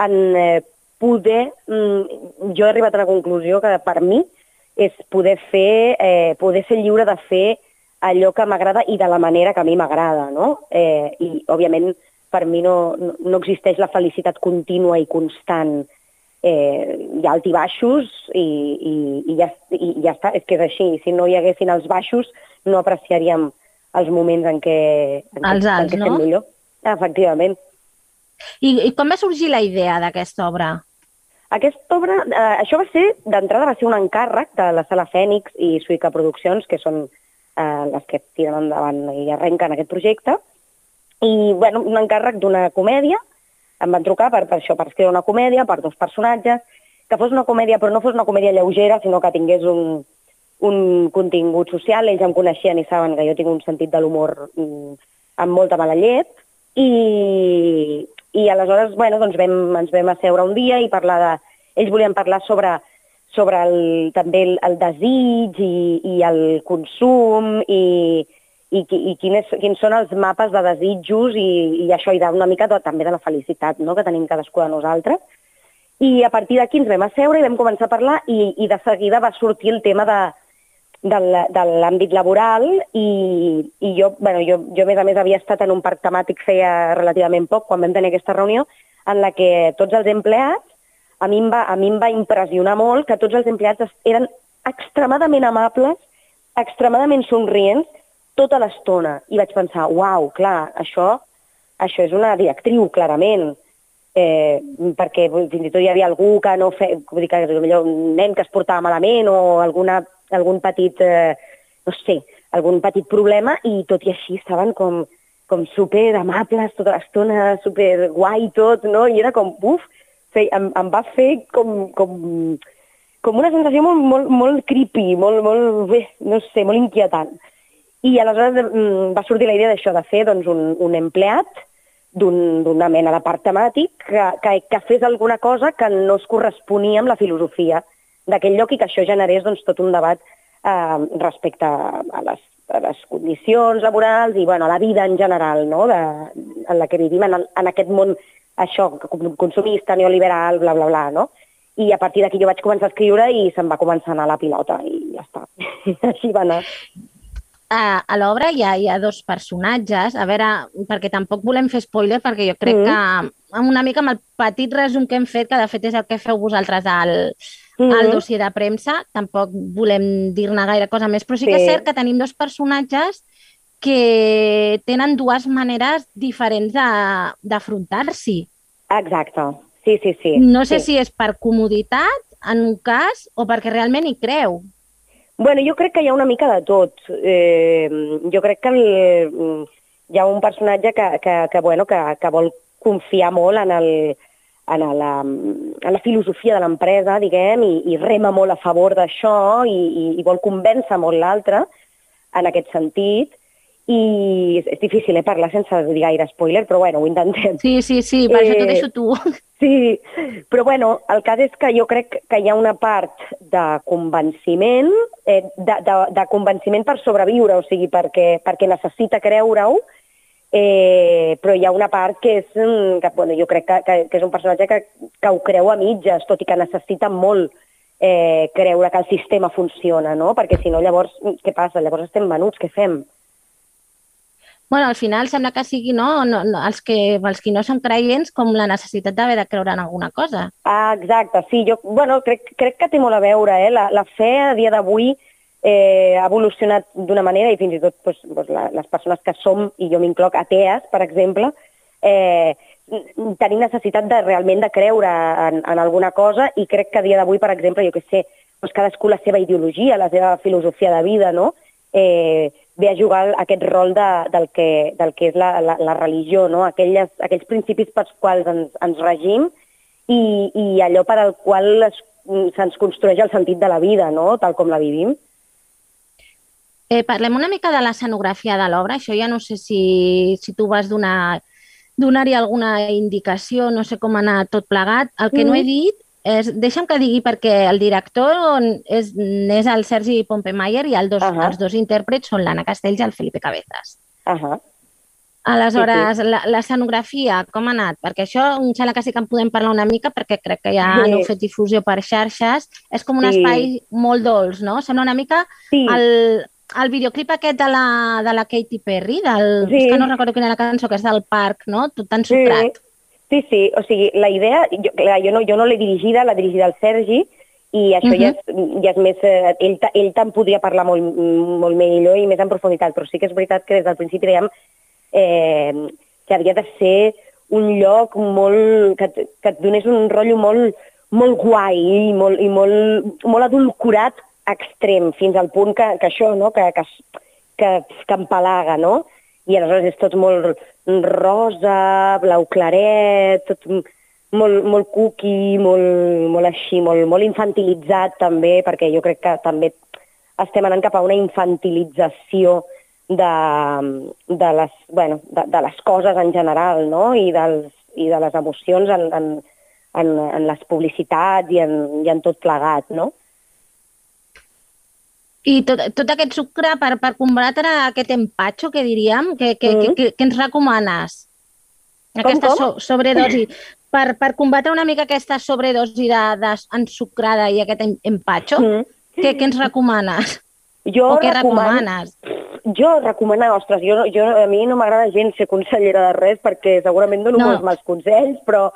en eh, poder... Mm, jo he arribat a la conclusió que per mi és poder fer, eh, poder ser lliure de fer allò que m'agrada i de la manera que a mi m'agrada, no? Eh, I, òbviament, per mi no, no existeix la felicitat contínua i constant. Eh, hi ha alt i i, i, ja, i ja està, és que és així. Si no hi haguessin els baixos, no apreciaríem els moments en què, en Els què, alts, en què no? estem millor. Efectivament. I, I com va sorgir la idea d'aquesta obra? Aquesta obra, eh, això va ser, d'entrada va ser un encàrrec de la Sala Fènix i Suica Produccions, que són eh, les que tiren endavant i arrenquen aquest projecte, i bueno, un encàrrec d'una comèdia, em van trucar per, per això, per escriure una comèdia, per dos personatges, que fos una comèdia, però no fos una comèdia lleugera, sinó que tingués un, un contingut social, ells em coneixien i saben que jo tinc un sentit de l'humor mm, amb molta mala llet, i, i aleshores, bueno, doncs vam, ens vam asseure un dia i parlar de... Ells volien parlar sobre, sobre el, també el, el desig i, i el consum i, i, i quines, quins són els mapes de desitjos i, i això, i d'una mica de, també de la felicitat no?, que tenim cadascú de nosaltres. I a partir d'aquí ens vam asseure i vam començar a parlar i, i de seguida va sortir el tema de, de l'àmbit laboral i, i jo, bueno, jo, jo, a més a més, havia estat en un parc temàtic feia relativament poc, quan vam tenir aquesta reunió, en la que tots els empleats, a mi va, a mi em va impressionar molt que tots els empleats eren extremadament amables, extremadament somrients tota l'estona. I vaig pensar, uau, clar, això, això és una directriu, clarament eh, perquè fins i tot hi havia algú que no feia, vull dir que potser un nen que es portava malament o alguna, algun petit, eh, no sé, algun petit problema i tot i així estaven com, com super amables tota l'estona, super guai tot, no? I era com, uf, fe, em, em va fer com, com, com una sensació molt, molt, molt creepy, molt, molt, bé, no sé, molt inquietant. I aleshores mm, va sortir la idea d'això, de fer doncs, un, un empleat d'un- d'una mena de parc temàtic que, que, que fes alguna cosa que no es corresponia amb la filosofia d'aquell lloc i que això generés doncs, tot un debat eh, respecte a les, a les condicions laborals i bueno, a la vida en general no? de, en la que vivim, en, en aquest món això, consumista, neoliberal, bla, bla, bla, no? I a partir d'aquí jo vaig començar a escriure i se'm va començar a anar la pilota i ja està. Així va anar. A, a l'obra hi, ha, hi ha dos personatges, a veure, perquè tampoc volem fer spoiler, perquè jo crec Mm. que amb una mica amb el petit resum que hem fet, que de fet és el que feu vosaltres al, Mm. al dossier de premsa, tampoc volem dir-ne gaire cosa més, però sí, que Sí. és cert que tenim dos personatges que tenen dues maneres diferents de- d'afrontar-s'hi. Exacte. Sí, sí, sí. No sé sí. si és per comoditat, en un cas, o perquè realment hi creu. Bueno, jo crec que hi ha una mica de tot. Eh, jo crec que el, hi ha un personatge que, que, que, bueno, que, que vol confiar molt en, el, en, la, en la filosofia de l'empresa, diguem, i, i rema molt a favor d'això i, i, i vol convèncer molt l'altre en aquest sentit. I és, difícil eh, parlar sense dir gaire spoiler, però bueno, ho intentem. Sí, sí, sí, per això t'ho Eh, deixo tu. Sí, però bueno, el cas és que jo crec que hi ha una part de convenciment, eh, de, de, de convenciment per sobreviure, o sigui, perquè, perquè necessita creure-ho, eh, però hi ha una part que és, mm, que, bueno, jo crec que, que, que és un personatge que, que ho creu a mitges, tot i que necessita molt eh, creure que el sistema funciona, no? Perquè si no, llavors, què passa? Llavors estem venuts, què fem? Bueno, al final sembla que sigui no, no, no els, que, els qui no són creients com la necessitat d'haver de creure en alguna cosa. Ah, exacte, sí, jo bueno, crec, crec que té molt a veure, eh? la, la fe a dia d'avui eh, ha evolucionat d'una manera i fins i tot doncs, doncs, la, les persones que som, i jo m'incloc, atees, per exemple, eh, tenim necessitat de realment de creure en, en alguna cosa i crec que a dia d'avui, per exemple, jo que sé, doncs cadascú la seva ideologia, la seva filosofia de vida, no? eh, ve a jugar aquest rol de, del, que, del que és la, la, la religió, no? Aquelles, aquells principis pels quals ens, ens regim i, i allò per al qual se'ns construeix el sentit de la vida, no? tal com la vivim. Eh, parlem una mica de l'escenografia de l'obra. Això ja no sé si, si tu vas donar donar-hi alguna indicació, no sé com ha anat tot plegat. El que mm. no he dit és, deixa'm que digui perquè el director és, és el Sergi Pompemayer i el dos, uh -huh. els dos intèrprets són l'Anna Castells i el Felipe Cabezas. Uh -huh. Aleshores, sí, sí. l'escenografia, com ha anat? Perquè això em sembla que sí que en podem parlar una mica perquè crec que ja sí. heu fet difusió per xarxes. És com un sí. espai molt dolç, no? Sembla una mica sí. el, el videoclip aquest de la, de la Katy Perry, del, sí. és que no recordo quina era la cançó, que és del parc, no? Tot tan. Sí. Sí, sí, o sigui, la idea, jo, clar, jo no, jo no l'he dirigida, l'ha dirigida el Sergi, i això uh -huh. ja, és, ja és més... Eh, ell, ell te'n podria parlar molt, molt millor i més en profunditat, però sí que és veritat que des del principi dèiem eh, que havia de ser un lloc molt... que, que et donés un rotllo molt, molt guai i molt, i molt, molt adulcorat extrem, fins al punt que, que això, no?, que, que, que, que empalaga, no? I aleshores és tot molt rosa, blau claret, tot molt, molt cookie, molt, molt així, molt, molt infantilitzat també, perquè jo crec que també estem anant cap a una infantilització de, de, les, bueno, de, de les coses en general no? I, dels, i de les emocions en, en, en, en les publicitats i en, i en tot plegat, no? I tot, tot aquest sucre per, per combatre aquest empatxo que diríem, que, que, mm -hmm. que, que ens recomanes? Aquesta com, com? So, sobredosi. Per, per combatre una mica aquesta sobredosi de, de i aquest empatxo, mm -hmm. què, què ens recomanes? Jo o què recomano, recomanes? Jo recomanar, ostres, jo, jo, a mi no m'agrada gens ser consellera de res perquè segurament dono no. molts mals consells, però,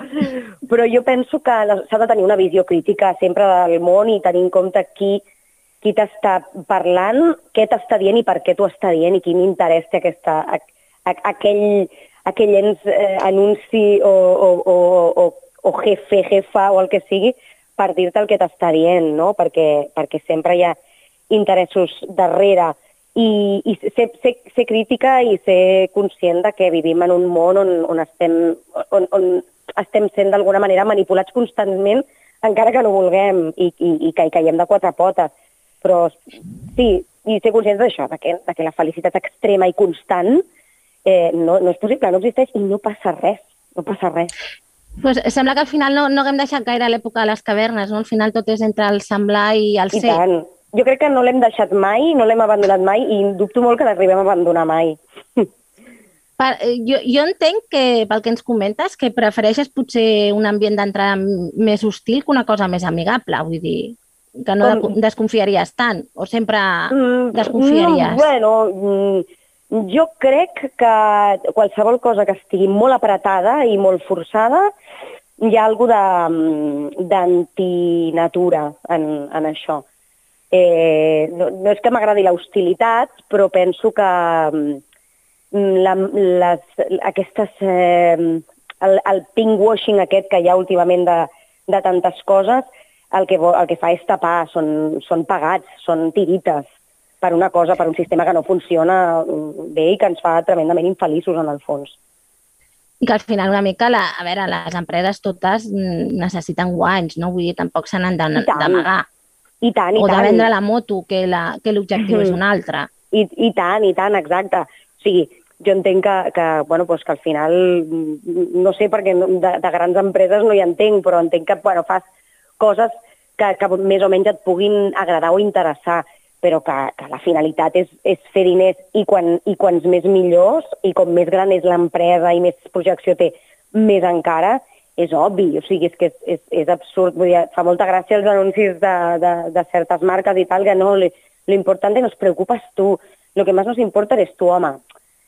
però jo penso que s'ha de tenir una visió crítica sempre del món i tenir en compte qui qui t'està parlant, què t'està dient i per què t'ho està dient i quin interès té aquesta, a, a, aquell, aquell ens, eh, anunci o, o, o, o, o jefe, jefa o el que sigui per dir-te el que t'està dient, no? perquè, perquè sempre hi ha interessos darrere i, i ser, ser, ser crítica i ser conscient de que vivim en un món on, on, estem, on, on estem sent d'alguna manera manipulats constantment encara que no vulguem i, i, i que hi caiem de quatre potes però sí, i ser conscients d'això, de, que, de que la felicitat extrema i constant eh, no, no és possible, no existeix i no passa res, no passa res. Pues sembla que al final no, no haguem deixat gaire l'època de les cavernes, no? Al final tot és entre el semblar i el ser. I tant. Jo crec que no l'hem deixat mai, no l'hem abandonat mai i dubto molt que l'arribem a abandonar mai. Per, eh, jo, jo entenc que, pel que ens comentes, que prefereixes potser un ambient d'entrada més hostil que una cosa més amigable, vull dir que no Com... desconfiaries tant, o sempre mm, desconfiaries? No, bueno, mm, jo crec que qualsevol cosa que estigui molt apretada i molt forçada, hi ha alguna mm, d'antinatura en, en això. Eh, no, no és que m'agradi l'hostilitat, però penso que mm, la, les, aquestes, eh, el, el pinkwashing aquest que hi ha últimament de, de tantes coses, el que, el que fa és tapar, són, són pagats, són tirites per una cosa, per un sistema que no funciona bé i que ens fa tremendament infeliços en el fons. I que al final una mica, la, a veure, les empreses totes necessiten guanys, no? Vull dir, tampoc se n'han d'amagar. I tant, i o tant. de vendre la moto, que l'objectiu mm -hmm. és un altre. I, I tant, i tant, exacte. O sigui, jo entenc que, que, bueno, pues que al final, no sé, perquè de, de grans empreses no hi entenc, però entenc que bueno, fas coses que, que més o menys et puguin agradar o interessar, però que, que la finalitat és, és fer diners i, quan, i quants més millors, i com més gran és l'empresa i més projecció té, més encara, és obvi, o sigui, és que és, és, és absurd, vull dir, fa molta gràcia els anuncis de, de, de certes marques i tal, que no, l'important nos preocupes tu, lo que més nos importa és tu, home.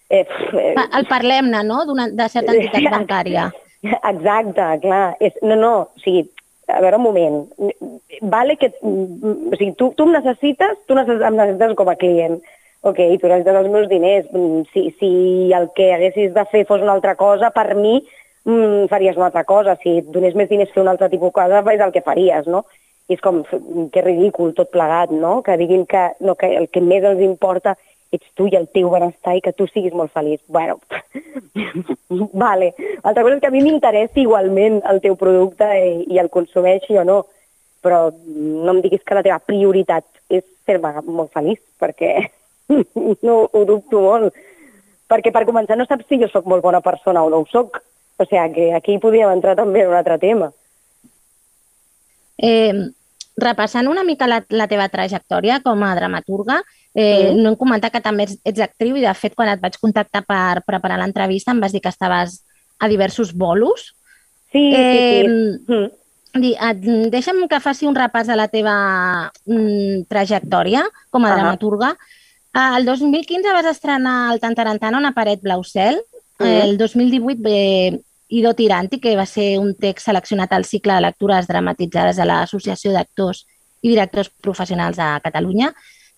Eh, eh, el parlem-ne, no?, de certa entitat bancària. Exacte, clar. És, no, no, o sigui, a veure, un moment, vale que, o sigui, tu, tu em necessites, tu necessites, em necessites com a client, ok, tu necessites els meus diners, si, si el que haguessis de fer fos una altra cosa, per mi mm, faries una altra cosa, si et donés més diners fer un altre tipus de cosa, és el que faries, no? I és com, que ridícul tot plegat, no? Que diguin que, no, que el que més els importa ets tu i el teu benestar i que tu siguis molt feliç. Bueno, vale. Altra cosa és que a mi m'interessa igualment el teu producte i, i el consumeixi o no, però no em diguis que la teva prioritat és fer-me molt feliç, perquè no ho dubto molt. perquè per començar no saps si jo sóc molt bona persona o no ho sóc. O sigui que aquí podríem entrar també en un altre tema. Eh, repassant una mica la, la teva trajectòria com a dramaturga, eh, Mm. no hem comentat que també ets, ets actriu i, de fet, quan et vaig contactar per preparar l'entrevista em vas dir que estaves a diversos bolos. Sí, sí, Eh, sí. Mm. Di, et, deixa'm que faci un repàs de la teva mm, trajectòria com a Ahà. dramaturga. Ah, El 2015 vas estrenar el Tantarantana, una paret blau cel. Mhm. El 2018 ve Ido Tiranti, que va ser un text seleccionat al cicle de lectures dramatitzades de l'Associació d'Actors i Directors Professionals de Catalunya,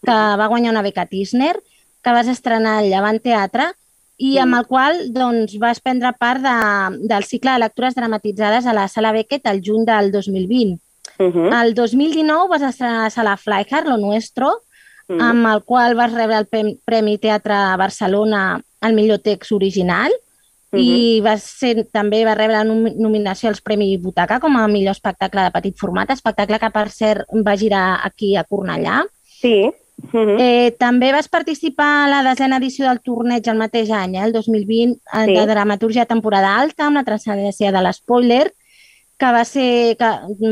que va guanyar una beca Tisner, que vas estrenar al Llevant Teatre i amb el qual doncs, vas prendre part de, del cicle de lectures dramatitzades a la Sala Beckett el juny del 2020. Mhm. El 2019 vas estrenar a la Sala Flyhard, Lo Nuestro, Mhm. amb el qual vas rebre el Prem- Premi Teatre Barcelona al millor text original i vas ser, també va rebre la nom- nominació als Premi Butaca com a millor espectacle de petit format, espectacle que per cert va girar aquí a Cornellà. Sí. Mhm. Eh, també vas participar a la desena edició del torneig el mateix any, eh, el 2020, eh, Sí. de dramaturgia temporada alta, amb la transcendència de l'espoiler, que va ser que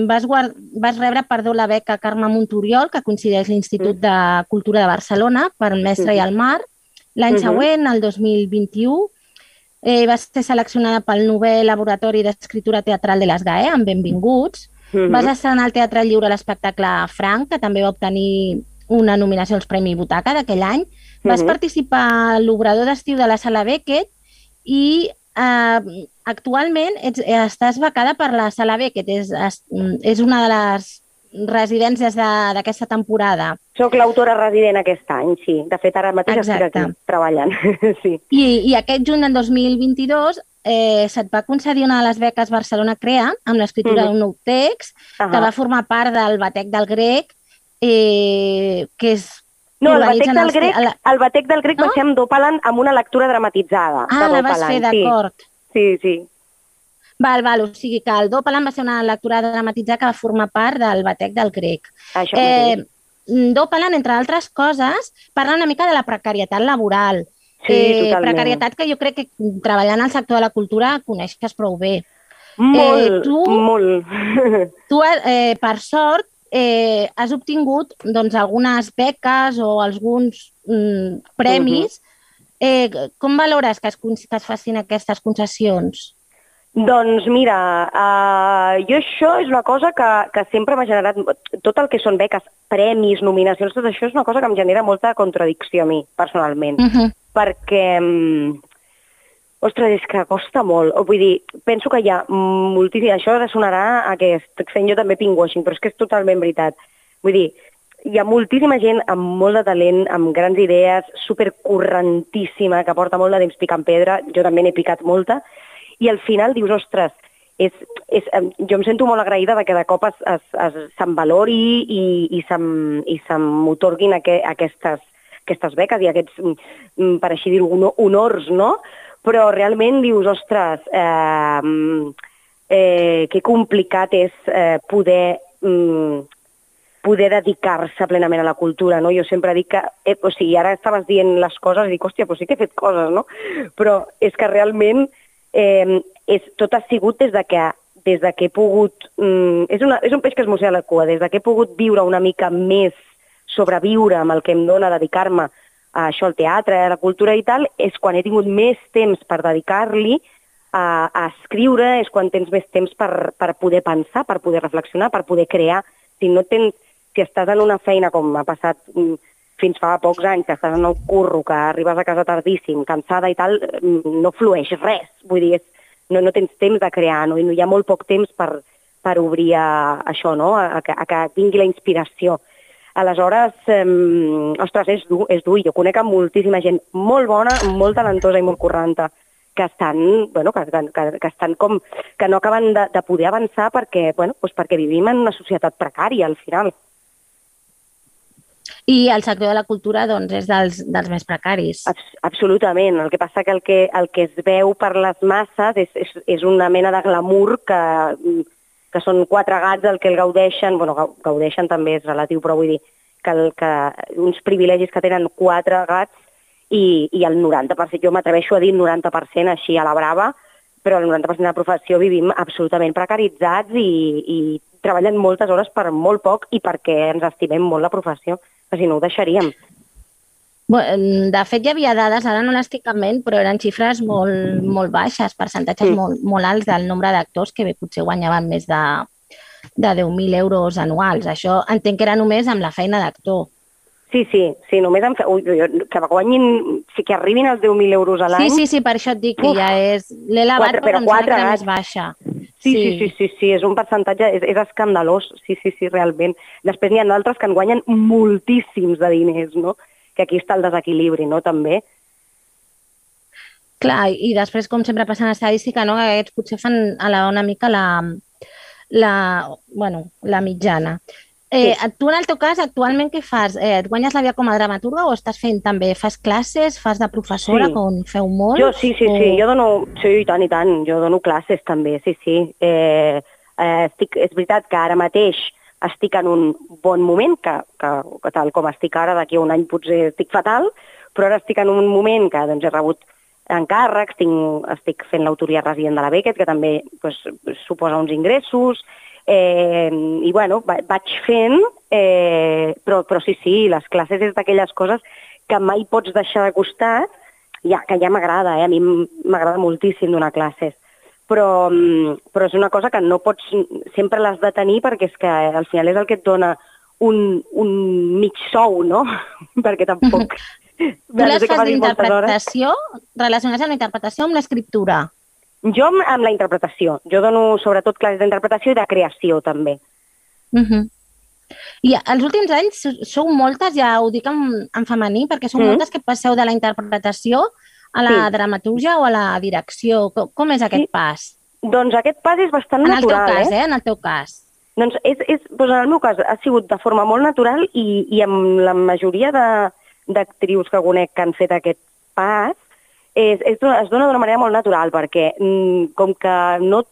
vas, guard, vas rebre perdó la beca Carme Montoriol, que coincideix l'Institut de Cultura de Barcelona per el Mestre i el Mar. L'any Mhm. següent, el 2021, eh, vas ser seleccionada pel Nobel Laboratori d'Escriptura Teatral de les GAE, amb Benvinguts. Mhm. Vas estrenar al Teatre Lliure l'espectacle Franc, que també va obtenir una nominació als Premi Butaca d'aquell any. Vas Mhm. participar a l'obrador d'estiu de la Sala Beckett i eh, actualment ets, estàs becada per la Sala Beckett. És, és, és una de les residències d'aquesta temporada. Soc l'autora resident aquest any, sí. De fet, ara mateix Exacte. estic aquí treballant. sí. I, I aquest juny del 2022 eh, se't va concedir una de les beques Barcelona Crea amb l'escriptura Mhm. d'un nou text que Ahà. va formar part del Batec del Grec, eh, que és... No, el batec del grec, la- el batec del grec No? va ser amb Dopalan amb una lectura dramatitzada. Ah, la vas fer, d'acord. Sí, sí. sí. Val, val, o sigui que el Dopalan va ser una lectura dramatitzada que va formar part del Batec del Grec. Això Eh, mateix. Dopalan, entre altres coses, parla una mica de la precarietat laboral. Sí, totalment. precarietat que jo crec que treballant al sector de la cultura coneixes prou bé. Molt, eh, tu- molt. Tu, eh, per sort, eh, has obtingut doncs, algunes beques o alguns mm, premis. eh, com valores que es, que es facin aquestes concessions? Doncs mira, uh, jo això és una cosa que, que sempre m'ha generat, tot el que són beques, premis, nominacions, tot això és una cosa que em genera molta contradicció a mi, personalment. Uh -huh. perquè, mm, ostres, és que costa molt. O, vull dir, penso que hi ha moltíssim... Això sonarà a que estic fent jo també pinkwashing, però és que és totalment veritat. Vull dir, hi ha moltíssima gent amb molt de talent, amb grans idees, supercorrentíssima, que porta molt de temps picant pedra, jo també n'he picat molta, i al final dius, ostres, és, és, jo em sento molt agraïda de que de cop es, es, es, se'm valori i, i se'm i se m'otorguin aqu aquestes, aquestes beques i aquests, mm, per així dir-ho, hono- honors, no? Però realment dius, ostres, eh, eh, que complicat és eh, poder mm, poder dedicar-se plenament a la cultura, no? Jo sempre dic que, eh, o sigui, ara estaves dient les coses i dic, hòstia, però sí que he fet coses, no? Però és que realment eh, és, tot ha sigut des de que des de que he pogut... Mm, és, una, és un peix que es mossega la cua. Des de que he pogut viure una mica més, sobreviure amb el que em dona dedicar-me a això, al teatre, a la cultura i tal, és quan he tingut més temps per dedicar-li a, a escriure, és quan tens més temps per, per poder pensar, per poder reflexionar, per poder crear. Si no tens, si estàs en una feina com m'ha passat mm, fins fa pocs anys, que estàs en el curro, que arribes a casa tardíssim, cansada i tal, mm, no flueix res. Vull dir, és, no, no tens temps de crear, no? No hi ha molt poc temps per, per obrir a, això, no? A, a, a que vingui la inspiració. Aleshores, eh, ostres, és dur, és dur. Jo conec a moltíssima gent molt bona, molt talentosa i molt correnta, que estan, bueno, que, que, que estan com, que no acaben de, de poder avançar perquè, bueno, doncs perquè vivim en una societat precària, al final. I el sector de la cultura doncs, és dels, dels més precaris. Abs absolutament. El que passa que el que, el que es veu per les masses és, és, és una mena de glamour que, que són quatre gats el que el gaudeixen, bueno, gau- gaudeixen també és relatiu, però vull dir que, el, que uns privilegis que tenen quatre gats i, i el 90%, jo m'atreveixo a dir 90% així a la brava, però el 90% de la professió vivim absolutament precaritzats i, i treballen moltes hores per molt poc i perquè ens estimem molt la professió, que si no ho deixaríem. De fet, hi havia dades, ara no l'estic en ment, però eren xifres molt, molt baixes, percentatges Mm. molt, molt alts del nombre d'actors que bé, potser guanyaven més de, de 10.000 euros anuals. Això entenc que era només amb la feina d'actor. Sí, sí, sí, només fe... Ui, que guanyin, sí que arribin als 10.000 euros a l'any. Sí, sí, sí, per això et dic que Uf. ja és... L'he elevat, Quatre- però, però em sembla que era més gats. baixa. Sí, sí, sí, sí, sí, és un percentatge, és, és escandalós, sí, sí, sí, realment. Després n'hi ha d'altres que en guanyen moltíssims de diners, no? Que aquí està el desequilibri, no?, també. Clar, i després, com sempre passa en estadística, no? que aquests potser fan a la, una mica la, la, bueno, la mitjana. Eh, Tu, en el teu cas, actualment què fas? Eh, et guanyes la vida com a dramaturga o estàs fent també, fas classes, fas de professora, Sí. com feu molt? Jo, sí, sí, o... sí, jo dono, sí, i tant, i tant, jo dono classes també, sí, sí. Eh, eh, estic, és veritat que ara mateix estic en un bon moment, que, que, tal com estic ara, d'aquí a un any potser estic fatal, però ara estic en un moment que doncs, he rebut encàrrecs, tinc, estic fent l'autoria resident de la Beckett, que també doncs, suposa uns ingressos, eh, i bueno, va, vaig fent, eh, però, però sí, sí, les classes és d'aquelles coses que mai pots deixar de costat, ja, que ja m'agrada, eh? a mi m'agrada moltíssim donar classes, però, mm, però és una cosa que no pots, sempre l'has de tenir perquè és que al final és el que et dona un, un mig sou, no? perquè tampoc... Tu les fas d'interpretació, relacionades amb la interpretació amb l'escriptura? Jo amb, amb la interpretació. Jo dono sobretot classes d'interpretació i de creació, també. Uh -huh. I els últims anys sou moltes, ja ho dic en, en femení, perquè sou Mm. moltes que passeu de la interpretació a la Sí. dramatúrgia o a la direcció. Com, com és aquest Sí. pas? Doncs aquest pas és bastant En el teu natural, cas, eh? eh? En el teu cas. Doncs, és, és, doncs en el meu cas ha sigut de forma molt natural i, i amb la majoria de- d'actrius que conec que han fet aquest pas és, és, es dona d'una manera molt natural perquè mm, com que no...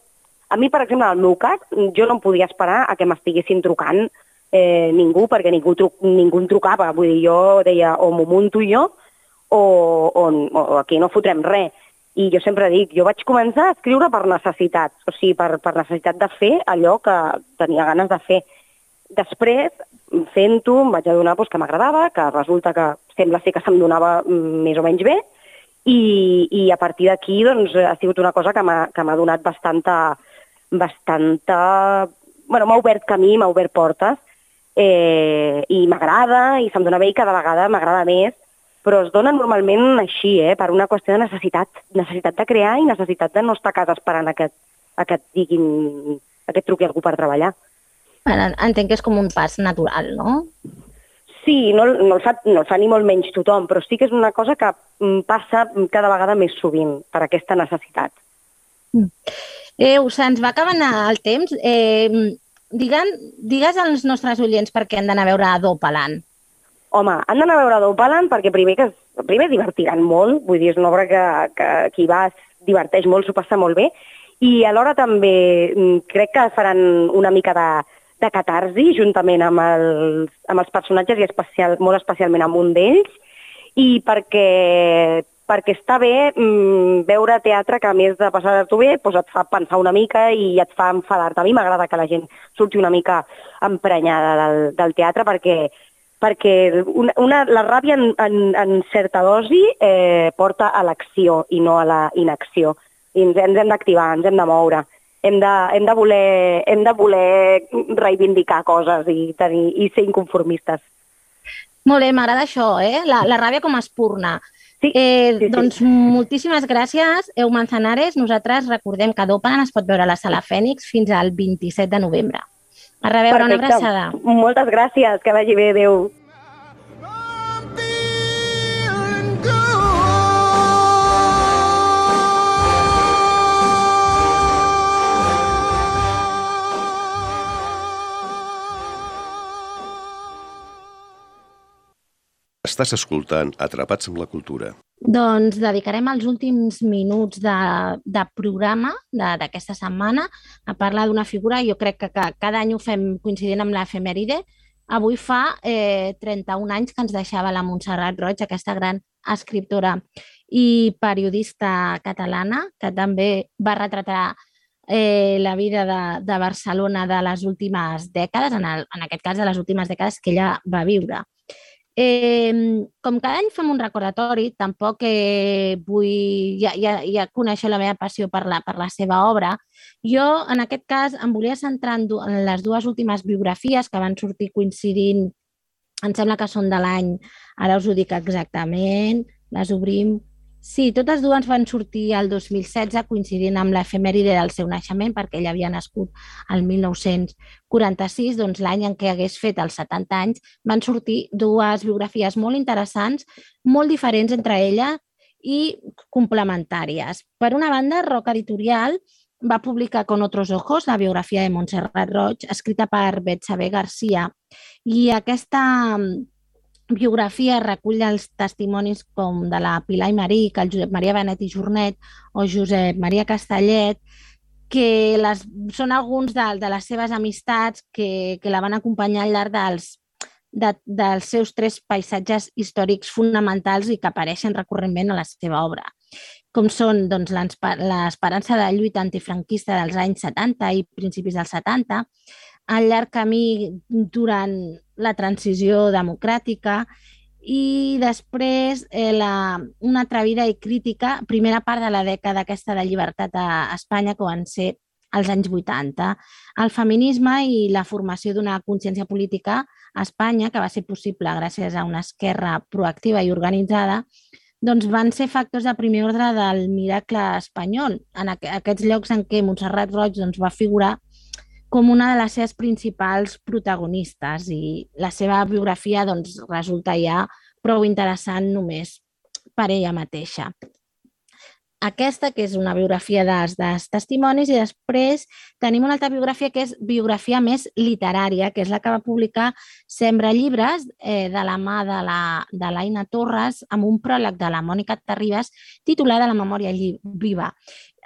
A mi, per exemple, en el meu cas, jo no em podia esperar a que m'estiguessin trucant eh, ningú perquè ningú, tru, ningú em trucava. Vull dir, jo deia o m'ho munto jo o, o, o aquí no fotrem res. I jo sempre dic, jo vaig començar a escriure per necessitat, o sigui, per, per necessitat de fer allò que tenia ganes de fer. Després, fent-ho, em vaig adonar doncs, que m'agradava, que resulta que sembla ser que se'm donava mm, més o menys bé, i, i a partir d'aquí doncs, ha sigut una cosa que m'ha que m'ha donat bastanta, bastanta... Bueno, m'ha obert camí, m'ha obert portes, eh, i m'agrada, i se'm dona bé, i cada vegada m'agrada més, però es dona normalment així, eh, per una qüestió de necessitat, necessitat de crear i necessitat de no estar a casa esperant a que, a que et diguin, a que et truqui algú per treballar. Entenc que és com un pas natural, no? Sí, no, no, el fa, no el fa ni molt menys tothom, però sí que és una cosa que mm, passa cada vegada més sovint per aquesta necessitat. Eh, se'ns va acabant el temps. Eh, digue'n, digues als nostres oients per què han d'anar a veure Dopalant. Home, han d'anar a veure Dopalant perquè primer que primer divertiran molt, vull dir, és una obra que, que qui va es diverteix molt, s'ho passa molt bé, i alhora també mm, crec que faran una mica de, de catarsi juntament amb els, amb els personatges i especial, molt especialment amb un d'ells, i perquè, perquè està bé mm, veure teatre que a més de passar-t'ho bé doncs et fa pensar una mica i et fa enfadar-te. A mi m'agrada que la gent surti una mica emprenyada del, del teatre perquè perquè una, una, la ràbia en, en, en certa dosi eh, porta a l'acció i no a la inacció. I ens, ens hem d'activar, ens hem de moure, hem de, hem de, voler, hem de voler reivindicar coses i, tenir, i ser inconformistes. Molt bé, m'agrada això, eh? La, la ràbia com a espurna. Sí, Eh, sí, sí. doncs moltíssimes gràcies, Eu Manzanares. Nosaltres recordem que Dopalant es pot veure a la Sala Fènix fins al 27 de novembre. A reveure, una Perfecte. abraçada. Moltes gràcies, que vagi bé, adéu. Estàs escoltant Atrapats amb la Cultura. Doncs dedicarem els últims minuts de, de programa d'aquesta setmana a parlar d'una figura, jo crec que, que cada any ho fem coincidint amb l'efemèride, avui fa eh, 31 anys que ens deixava la Montserrat Roig, aquesta gran escriptora i periodista catalana, que també va retratar eh, la vida de, de Barcelona de les últimes dècades, en, el, en aquest cas de les últimes dècades que ella va viure. Eh, com cada any fem un recordatori, tampoc eh, vull... Ja, ja, ja coneixo la meva passió per la, per la seva obra. Jo, en aquest cas, em volia centrar en, en les dues últimes biografies que van sortir coincidint, em sembla que són de l'any, ara us ho dic exactament, les obrim Sí, totes dues van sortir el 2016 coincidint amb l'efemèride del seu naixement perquè ell havia nascut el 1946, doncs l'any en què hagués fet els 70 anys, van sortir dues biografies molt interessants, molt diferents entre elles i complementàries. Per una banda, Roca Editorial va publicar Con otros ojos, la biografia de Montserrat Roig, escrita per Betsabe Garcia, i aquesta biografia recull els testimonis com de la Pilar i Maric, el Josep Maria Benet i Jornet o Josep Maria Castellet, que les, són alguns de, de les seves amistats que, que la van acompanyar al llarg dels, de, dels seus tres paisatges històrics fonamentals i que apareixen recurrentment a la seva obra, com són doncs, l'esperança de lluita antifranquista dels anys 70 i principis dels 70, el llarg camí durant la transició democràtica i després eh, la, una atrevida i crítica, primera part de la dècada aquesta de llibertat a Espanya, que van ser als anys 80. El feminisme i la formació d'una consciència política a Espanya, que va ser possible gràcies a una esquerra proactiva i organitzada, doncs van ser factors de primer ordre del miracle espanyol. En aquests llocs en què Montserrat Roig doncs, va figurar com una de les seves principals protagonistes i la seva biografia doncs, resulta ja prou interessant només per ella mateixa. Aquesta, que és una biografia dels, dels testimonis, i després tenim una altra biografia que és biografia més literària, que és la que va publicar Sembra llibres eh, de la mà de l'Aina Torres amb un pròleg de la Mònica Terribas titulada La memòria viva.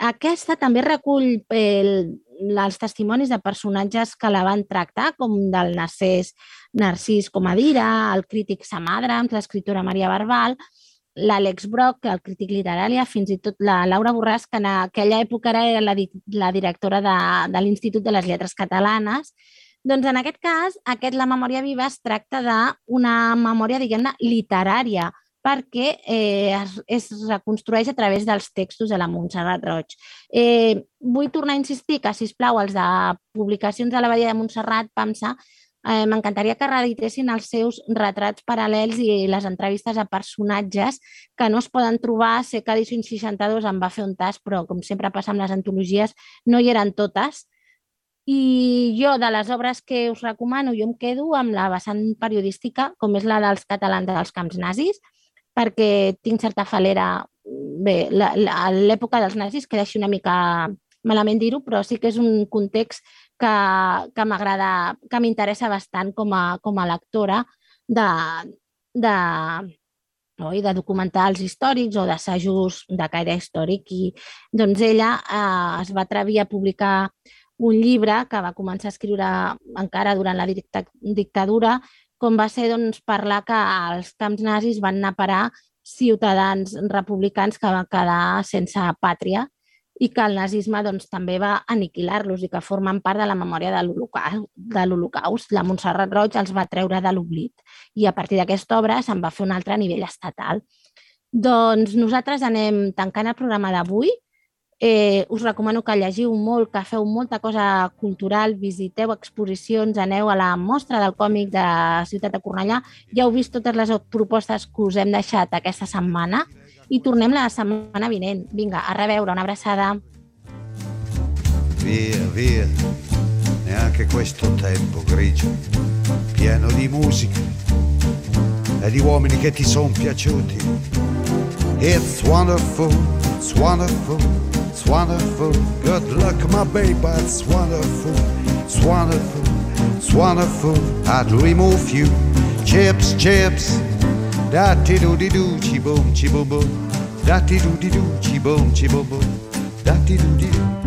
Aquesta també recull el, els testimonis de personatges que la van tractar, com del Narcís, Narcís Comadira, el crític Sam Adams, l'escriptora Maria Barbal, l'Àlex Brock, el crític literari, fins i tot la Laura Borràs, que en aquella època era la, la directora de, de l'Institut de les Lletres Catalanes. Doncs en aquest cas, aquest La memòria viva es tracta d'una memòria, diguem-ne, literària, perquè eh, es, es reconstrueix a través dels textos de la Montserrat Roig. Eh, vull tornar a insistir que, si plau, els de publicacions de la Badia de Montserrat, PAMSA, eh, m'encantaria que reeditessin els seus retrats paral·lels i les entrevistes a personatges que no es poden trobar. Sé que Edició 62 em va fer un tas, però com sempre passa amb les antologies, no hi eren totes. I jo, de les obres que us recomano, jo em quedo amb la vessant periodística, com és la dels catalans dels camps nazis, perquè tinc certa falera, bé, l'època dels nazis queda així una mica malament dir-ho, però sí que és un context que, que m'agrada, que m'interessa bastant com a, com a lectora de, de, oi, de documentals històrics o d'assajos de caire històric. I doncs ella eh, es va atrevir a publicar un llibre que va començar a escriure encara durant la dictadura com va ser doncs, parlar que els camps nazis van anar a parar ciutadans republicans que van quedar sense pàtria i que el nazisme doncs, també va aniquilar-los i que formen part de la memòria de l'Holocaust. La Montserrat Roig els va treure de l'oblit i a partir d'aquesta obra se'n va fer una altra a nivell estatal. Doncs nosaltres anem tancant el programa d'avui Eh, us recomano que llegiu molt, que feu molta cosa cultural, visiteu exposicions, aneu a la mostra del còmic de Ciutat de Cornellà. Ja heu vist totes les propostes que us hem deixat aquesta setmana i tornem la setmana vinent. Vinga, a reveure, una abraçada. Via, via, neanche questo tempo grigio, pieno di musica e di uomini che ti sono piaciuti. It's wonderful, it's wonderful. It's wonderful. Good luck, my baby. It's wonderful. It's wonderful. It's wonderful. I dream of you. Chips, chips. Da ti do di do, chi boom, chi boom boom. Da ti do di do, chi boom, chi boom boom. Da ti do di do.